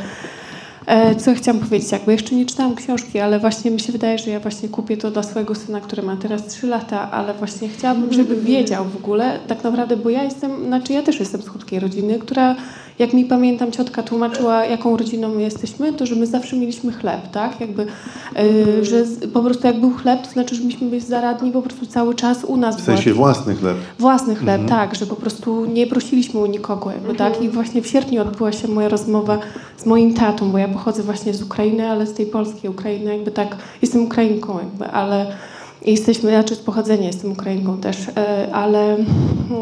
E, Co chciałam powiedzieć, jakby jeszcze nie czytałam książki, ale właśnie mi się wydaje, że ja właśnie kupię to dla swojego syna, który ma teraz 3 lata, ale właśnie chciałabym, żeby wiedział w ogóle tak naprawdę, bo ja jestem, znaczy ja też jestem z chudkiej rodziny, która jak mi pamiętam ciotka tłumaczyła, jaką rodziną my jesteśmy, to że my zawsze mieliśmy chleb, tak? Jakby, y, że z, po prostu jak był chleb, to znaczy, że myśmy byli zaradni po prostu cały czas u nas. W była sensie własny chleb. Własny chleb, tak, że po prostu nie prosiliśmy u nikogo, jakby, tak? I właśnie w sierpniu odbyła się moja rozmowa z moim tatą, bo ja pochodzę właśnie z Ukrainy, ale z tej polskiej Ukrainy, jakby tak, jestem Ukrainką, jakby, ale jesteśmy, znaczy z pochodzenia jestem Ukrainką też, e, ale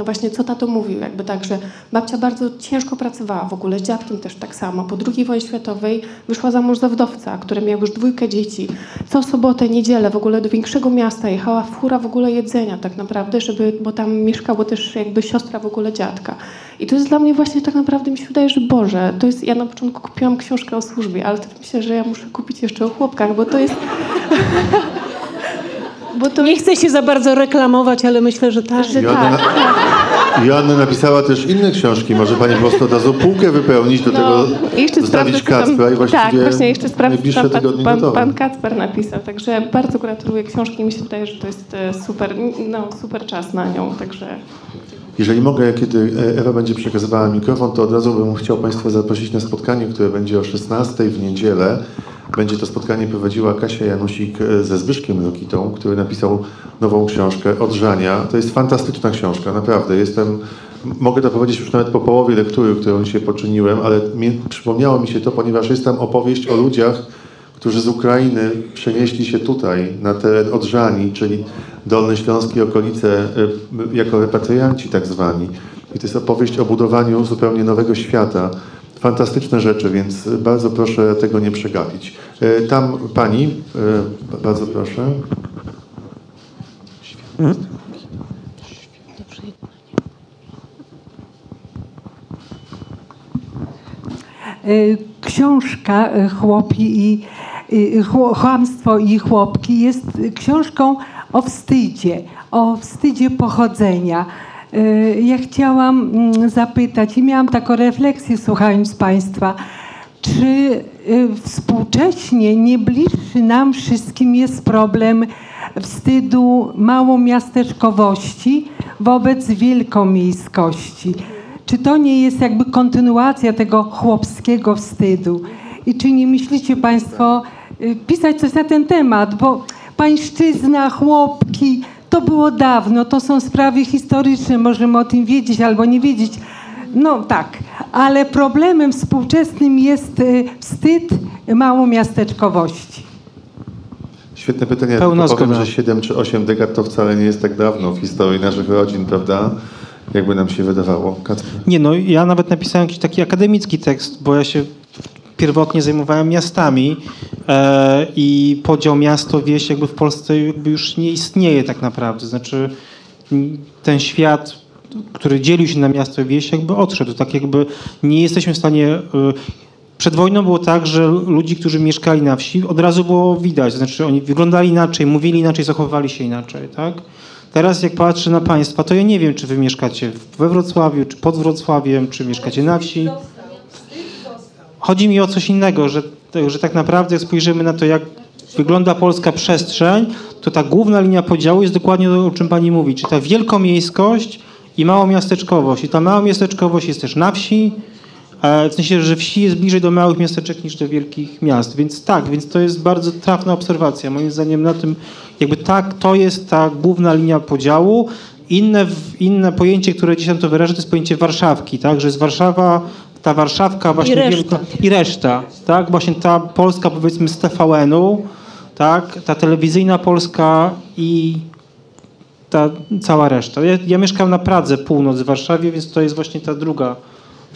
właśnie co tato mówił, jakby tak, że babcia bardzo ciężko pracowała w ogóle, z dziadkiem też tak samo. Po II wojnie światowej wyszła za mąż za wdowca, który miał już dwójkę dzieci. Co sobotę, niedzielę w ogóle do większego miasta jechała fura w ogóle jedzenia tak naprawdę, żeby, bo tam mieszkało też jakby siostra w ogóle dziadka. I to jest dla mnie właśnie tak naprawdę mi się wydaje, że Boże, to jest, ja na początku kupiłam książkę o służbie, ale to myślę, że ja muszę kupić jeszcze o chłopkach, bo to jest... bo to Nie chcę się za bardzo reklamować, ale myślę, że tak. że Joanna, tak. Joanna napisała też inne książki. Może Pani po prostu od razu półkę wypełnić do No, tego, jeszcze zostawić Kacpra i właściwie Tak, właśnie jeszcze sprawdzę, pan, pan, pan Kacper napisał. Także bardzo gratuluję książki. Mi się wydaje, że to jest e, super, no, super czas na nią. Także Jeżeli mogę, kiedy Ewa będzie przekazywała mikrofon, to od razu bym chciał Państwa zaprosić na spotkanie, które będzie o 16 w niedzielę. Będzie to spotkanie prowadziła Kasia Janusik e, ze Zbyszkiem Rokitą, który napisał nową książkę Odrzania. To jest fantastyczna książka, naprawdę. Jestem, mogę to powiedzieć już nawet po połowie lektury, którą się poczyniłem, ale mi, przypomniało mi się to, ponieważ jest tam opowieść o ludziach, którzy z Ukrainy przenieśli się tutaj, na teren Odrzani, czyli Dolny Śląsk okolice, y, jako repatrianci tak zwani. I to jest opowieść o budowaniu zupełnie nowego świata. Fantastyczne rzeczy, więc bardzo proszę tego nie przegapić. Y, Tam pani, y, bardzo proszę. Y, Książka y, Chłopi i y, Chłamstwo i chłopki jest książką o wstydzie, o wstydzie pochodzenia. Y, Ja chciałam mm, zapytać i miałam taką refleksję słuchając Państwa, czy y, współcześnie nie bliższy nam wszystkim jest problem wstydu małomiasteczkowości wobec wielkomiejskości? Czy to nie jest jakby kontynuacja tego chłopskiego wstydu? I czy nie myślicie Państwo y, pisać coś na ten temat? Bo pańszczyzna, chłopki, to było dawno, to są sprawy historyczne, możemy o tym wiedzieć albo nie wiedzieć. No tak, ale problemem współczesnym jest y, wstyd małomiasteczkowości. Świetne pytanie. Pełna tylko powiem, że 7 czy 8 dekad to wcale nie jest tak dawno w historii naszych rodzin, prawda? Jakby nam się wydawało. Kacper. Nie, no ja nawet napisałem jakiś taki akademicki tekst, bo ja się pierwotnie zajmowałem miastami e, i podział miasto-wieś jakby w Polsce jakby już nie istnieje tak naprawdę. Znaczy ten świat, który dzielił się na miasto i wieś jakby odszedł. Tak jakby nie jesteśmy w stanie e, przed wojną było tak, że ludzi, którzy mieszkali na wsi, od razu było widać. Znaczy oni wyglądali inaczej, mówili inaczej, zachowywali się inaczej, tak? Teraz jak patrzę na państwa, to ja nie wiem, czy wy mieszkacie we Wrocławiu, czy pod Wrocławiem, czy mieszkacie na wsi. Chodzi mi o coś innego, że, że tak naprawdę jak spojrzymy na to, jak wygląda polska przestrzeń, to ta główna linia podziału jest dokładnie to, o czym pani mówi, czy ta wielkomiejskość i małomiasteczkowość. I ta małomiasteczkowość jest też na wsi, e, w sensie, że wsi jest bliżej do małych miasteczek niż do wielkich miast. Więc tak, więc to jest bardzo trafna obserwacja. Moim zdaniem na tym, jakby tak, to jest ta główna linia podziału. Inne, inne pojęcie, które dzisiaj to wyraża, to jest pojęcie Warszawki, tak? Że jest Warszawa, ta Warszawka właśnie reszta. wielka, i reszta, tak? Właśnie ta Polska powiedzmy z TVN-u, tak? Ta telewizyjna Polska i ta cała reszta. Ja, ja mieszkam na Pradze Północ w Warszawie, więc to jest właśnie ta druga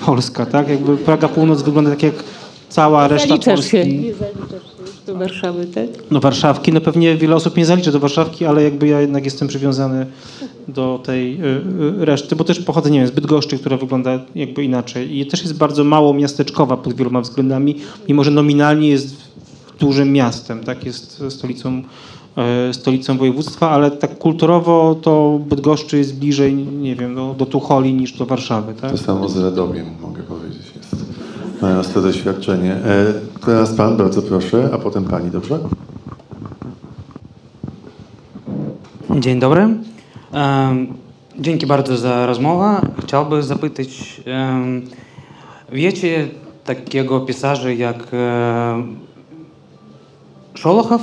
Polska, tak? Jakby Praga Północ wygląda tak jak cała reszta Polski. się. Do Warszawy, tak? No Warszawki, no pewnie wiele osób nie zalicza do Warszawki, ale jakby ja jednak jestem przywiązany do tej y, y, reszty, bo też pochodzę, nie wiem, z Bydgoszczy, która wygląda jakby inaczej i też jest bardzo mało miasteczkowa pod wieloma względami, mimo że nominalnie jest dużym miastem, tak, jest stolicą, y, stolicą województwa, ale tak kulturowo to Bydgoszczy jest bliżej, nie wiem, do, do Tucholi niż do Warszawy, tak? To samo z Radomiem, mogę powiedzieć. Jest. Mają to doświadczenie. E, teraz pan, bardzo proszę, a potem pani, dobrze? Dzień dobry. Dzięki bardzo za rozmowę. Chciałbym zapytać, wiecie takiego pisarza jak e, Szolochow,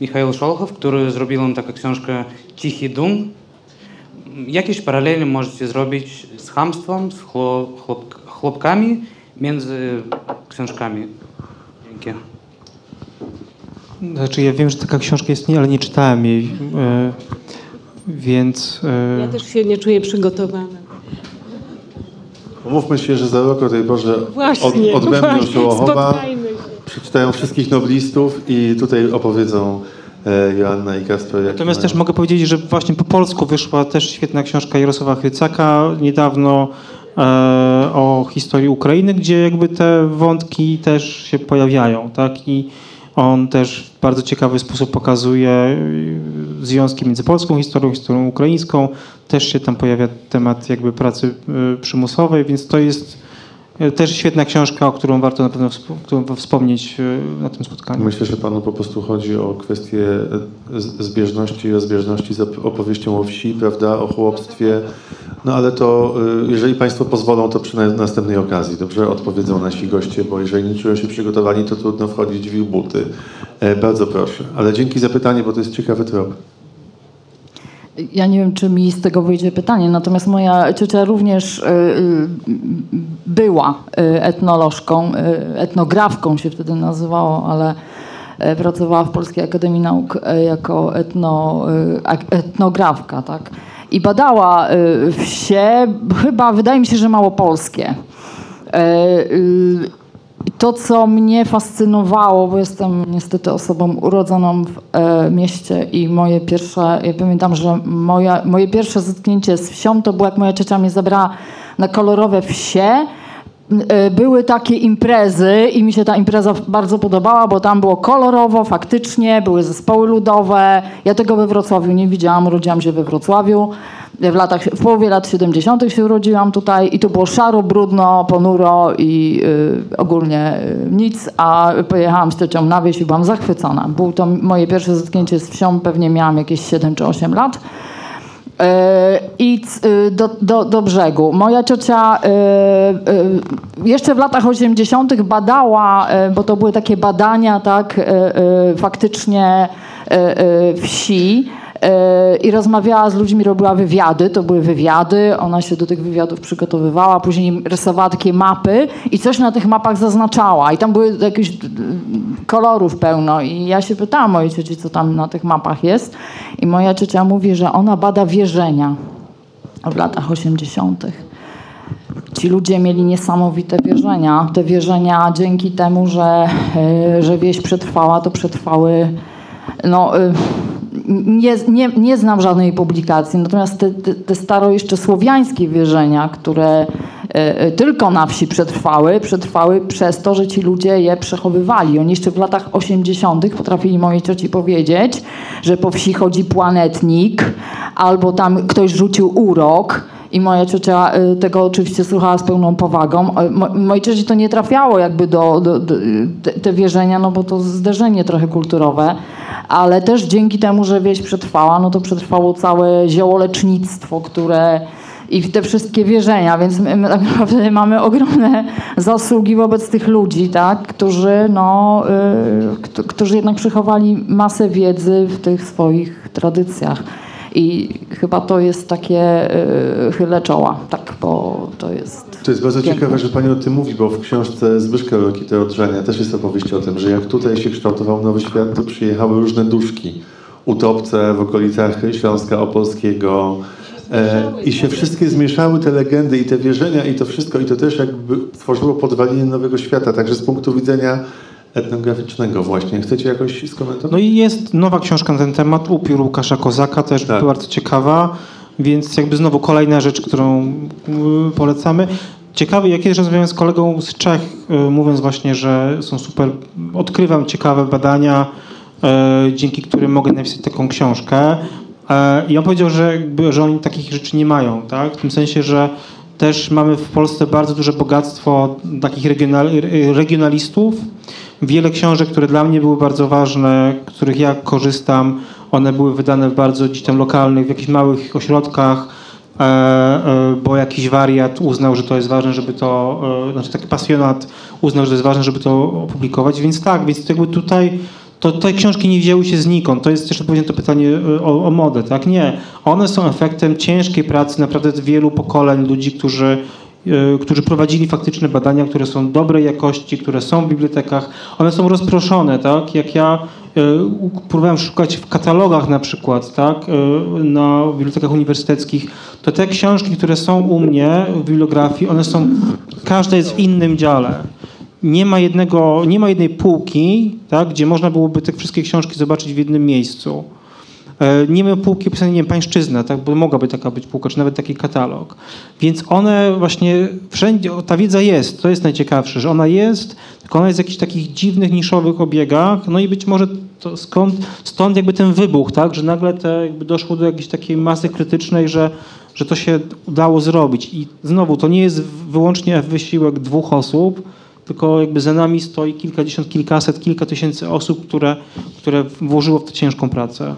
Michał Szolochow, który zrobił taką książkę Cichy Dum. Jakieś paralele możecie zrobić z chamstwem, z chłopkami między książkami. Dzięki. Znaczy ja wiem, że taka książka istnieje, ale nie czytałem jej, e, więc... e, Ja też się nie czuję przygotowana. Umówmy się, że za rok o tej porze od, Właśnie, odbędą się się. przeczytają wszystkich noblistów i tutaj opowiedzą Joanna i Kasper. Natomiast mają- też mogę powiedzieć, że właśnie po polsku wyszła też świetna książka Jarosława Chrycaka niedawno e, o historii Ukrainy, gdzie jakby te wątki też się pojawiają, tak? I on też w bardzo ciekawy sposób pokazuje y, związki między polską historią, historią ukraińską. Też się tam pojawia temat jakby pracy y, przymusowej, więc to jest też świetna książka, o którą warto na pewno wspomnieć y, na tym spotkaniu. Myślę, że panu po prostu chodzi o kwestię e, zbieżności i rozbieżności z op- opowieścią o wsi, prawda, o chłopstwie. No ale to, e, jeżeli państwo pozwolą, to przy na- następnej okazji, dobrze, odpowiedzą nasi goście, bo jeżeli nie czują się przygotowani, to trudno wchodzić w ich buty. E, Bardzo proszę. Ale dzięki za pytanie, bo to jest ciekawy trop. Ja nie wiem, czy mi z tego wyjdzie pytanie, natomiast moja ciocia również y, y, była y, etnolożką, etnografką się wtedy nazywało, ale y, pracowała w Polskiej Akademii Nauk y, jako etno, ak- etnografka, tak? I badała wsie, chyba wydaje mi się, że małopolskie. To, co mnie fascynowało, bo jestem niestety osobą urodzoną w e, mieście i moje pierwsze, ja pamiętam, że moja, moje pierwsze zetknięcie z wsią to było, jak moja ciocia mnie zabrała na kolorowe wsie. E, Były takie imprezy i mi się ta impreza bardzo podobała, bo tam było kolorowo, faktycznie, były zespoły ludowe. Ja tego we Wrocławiu nie widziałam, urodziłam się we Wrocławiu. W, latach, w połowie lat 70. się urodziłam tutaj i to było szaro, brudno, ponuro i y, ogólnie y, nic, a pojechałam z ciocią na wieś i byłam zachwycona. Było to moje pierwsze zetknięcie z wsią, pewnie miałam jakieś 7 czy 8 lat. E, i y, do, do, do brzegu. Moja ciocia y, y, jeszcze w latach 80. badała, y, bo to były takie badania, tak, y, faktycznie wsi. Y, I rozmawiała z ludźmi, robiła wywiady, to były wywiady, ona się do tych wywiadów przygotowywała, później rysowała takie mapy i coś na tych mapach zaznaczała. I tam były jakieś y, kolorów pełno. I ja się pytałam mojej cioci, co tam na tych mapach jest. I moja ciocia mówi, że ona bada wierzenia w latach 80. Ci ludzie mieli niesamowite wierzenia. Te wierzenia dzięki temu, że, y, że wieś przetrwała, to przetrwały no, nie, nie, nie znam żadnej publikacji, natomiast te, te, te staro jeszcze słowiańskie wierzenia, które e, e, tylko na wsi przetrwały, przetrwały przez to, że ci ludzie je przechowywali. Oni jeszcze w latach 80. potrafili mojej cioci powiedzieć, że po wsi chodzi planetnik, albo tam ktoś rzucił urok. I moja ciocia y, tego oczywiście słuchała z pełną powagą. Mo- Mojej cioci to nie trafiało jakby do, do, do te, te wierzenia, no bo to zderzenie trochę kulturowe, ale też dzięki temu, że wieś przetrwała, no to przetrwało całe ziołolecznictwo, które i te wszystkie wierzenia, więc my, my tak naprawdę mamy ogromne zasługi wobec tych ludzi, tak, którzy, no, y, którzy jednak przechowali masę wiedzy w tych swoich tradycjach. I chyba to jest takie y, chylę czoła, tak, bo to jest. To jest bardzo piękne. ciekawe, że Pani o tym mówi, bo w książce Zbyszka Rokita Odrzenia też jest opowieść o tym, że jak tutaj się kształtował Nowy Świat, to przyjechały różne duszki, utopce w okolicach Śląska Opolskiego e, i się wszystkie zmieszały te legendy i te wierzenia i to wszystko i to też jakby tworzyło podwaliny Nowego Świata, także z punktu widzenia etnograficznego właśnie. Chcecie jakoś skomentować? No i jest nowa książka na ten temat, Upiór Łukasza Kozaka, też Tak. bardzo ciekawa, więc jakby znowu kolejna rzecz, którą y, polecamy. Ciekawy, jak kiedyś rozmawiałem z kolegą z Czech, y, mówiąc właśnie, że są super, odkrywam ciekawe badania, y, dzięki którym mogę napisać taką książkę. I on powiedział, że, że oni takich rzeczy nie mają, tak? w tym sensie, że też mamy w Polsce bardzo duże bogactwo takich regional, regionalistów. Wiele książek, które dla mnie były bardzo ważne, których ja korzystam, one były wydane w bardzo gdzieś tam lokalnych, w jakichś małych ośrodkach, e, e, bo jakiś wariat uznał, że to jest ważne, żeby to, e, znaczy taki pasjonat uznał, że to jest ważne, żeby to opublikować. Więc tak, więc jakby tutaj to te książki nie wzięły się znikąd. To jest też odpowiedź na to pytanie y, o, o modę, tak? Nie. One są efektem ciężkiej pracy naprawdę wielu pokoleń ludzi, którzy, y, którzy prowadzili faktyczne badania, które są dobrej jakości, które są w bibliotekach. One są rozproszone, tak? Jak ja u- próbowałem szukać w katalogach na przykład, tak? Na bibliotekach uniwersyteckich, to te książki, które są u mnie w bibliografii, one są, każda jest w innym dziale nie ma, jednego, nie ma jednej półki, tak, gdzie można byłoby te wszystkie książki zobaczyć w jednym miejscu. E, Nie ma półki opisanej, nie wiem, pańszczyzna, tak, bo mogłaby taka być półka, czy nawet taki katalog. Więc one właśnie wszędzie, ta wiedza jest, to jest najciekawsze, że ona jest, tylko ona jest w jakichś takich dziwnych, niszowych obiegach, no i być może skąd, stąd jakby ten wybuch, tak, że nagle te, jakby doszło do jakiejś takiej masy krytycznej, że, że to się udało zrobić. I znowu, to nie jest wyłącznie wysiłek dwóch osób, tylko jakby za nami stoi kilkadziesiąt, kilkaset, kilka tysięcy osób, które, które włożyło w to ciężką pracę.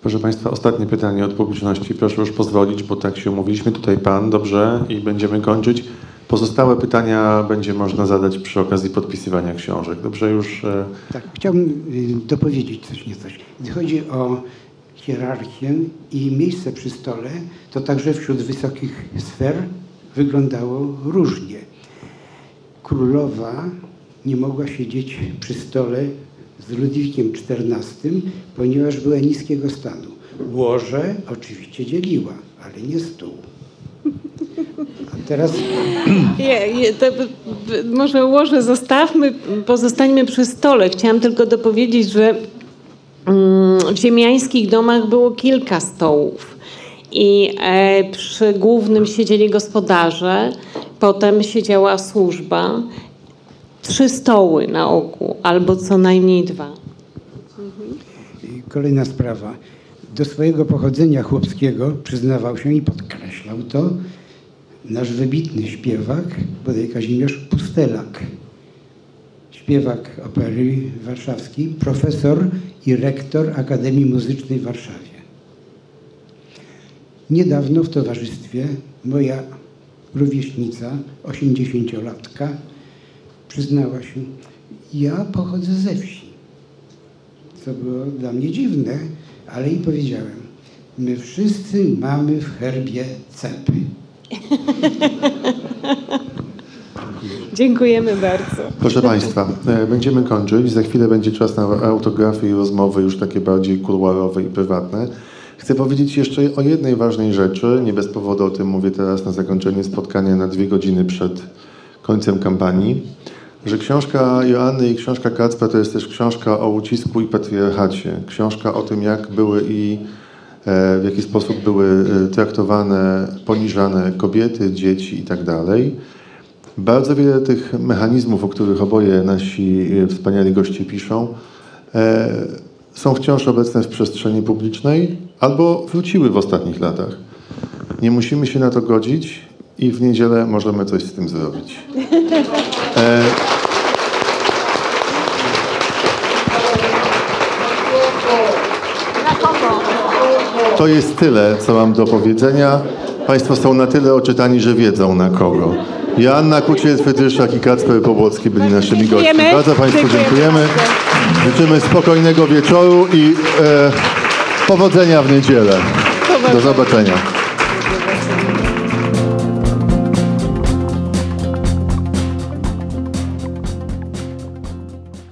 Proszę Państwa, ostatnie pytanie od publiczności. Proszę już pozwolić, bo tak się umówiliśmy. Tutaj Pan, dobrze, i będziemy kończyć. Pozostałe pytania będzie można zadać przy okazji podpisywania książek. Dobrze, już... e, Tak, chciałbym y, dopowiedzieć coś niecoś. Gdy chodzi o hierarchię i miejsce przy stole, to także wśród wysokich sfer wyglądało różnie. Królowa nie mogła siedzieć przy stole z Ludwikiem XIV, ponieważ była niskiego stanu. Łoże oczywiście dzieliła, ale nie stół. A teraz Je, je, to, może łoże zostawmy, pozostańmy przy stole. Chciałam tylko dopowiedzieć, że mm, w ziemiańskich domach było kilka stołów. I e, przy głównym siedzieli gospodarze, potem siedziała służba. Trzy stoły na ogół, albo co najmniej dwa. Kolejna sprawa. Do swojego pochodzenia chłopskiego przyznawał się i podkreślał to nasz wybitny śpiewak, bodaj Kazimierz Pustelak. Śpiewak opery warszawskiej, profesor i rektor Akademii Muzycznej w Warszawie. Niedawno w towarzystwie moja rówieśnica, 80-latka, przyznała się, ja pochodzę ze wsi co było dla mnie dziwne, ale i powiedziałem, my wszyscy mamy w herbie cepy. Dziękujemy bardzo. Proszę Państwa, e, będziemy kończyć. Za chwilę będzie czas na autografy i rozmowy już takie bardziej kuluarowe i prywatne. Chcę powiedzieć jeszcze o jednej ważnej rzeczy. Nie bez powodu o tym mówię teraz na zakończenie spotkania na dwie godziny przed końcem kampanii. że książka Joanny i książka Kacpra to jest też książka o ucisku i patriarchacie. Książka o tym, jak były i e, w jaki sposób były e, traktowane, poniżane kobiety, dzieci i tak. Bardzo wiele tych mechanizmów, o których oboje nasi e, wspaniali goście piszą, są wciąż obecne w przestrzeni publicznej albo wróciły w ostatnich latach. Nie musimy się na to godzić i w niedzielę możemy coś z tym zrobić. E, To jest tyle, co mam do powiedzenia. Państwo są na tyle oczytani, że wiedzą na kogo. Joanna Kuciel-Fedryszak i Kacper Pobłocki byli naszymi gośćmi. Bardzo Państwu Dziękujemy dziękujemy. Życzymy spokojnego wieczoru i e, powodzenia w niedzielę. Do zobaczenia.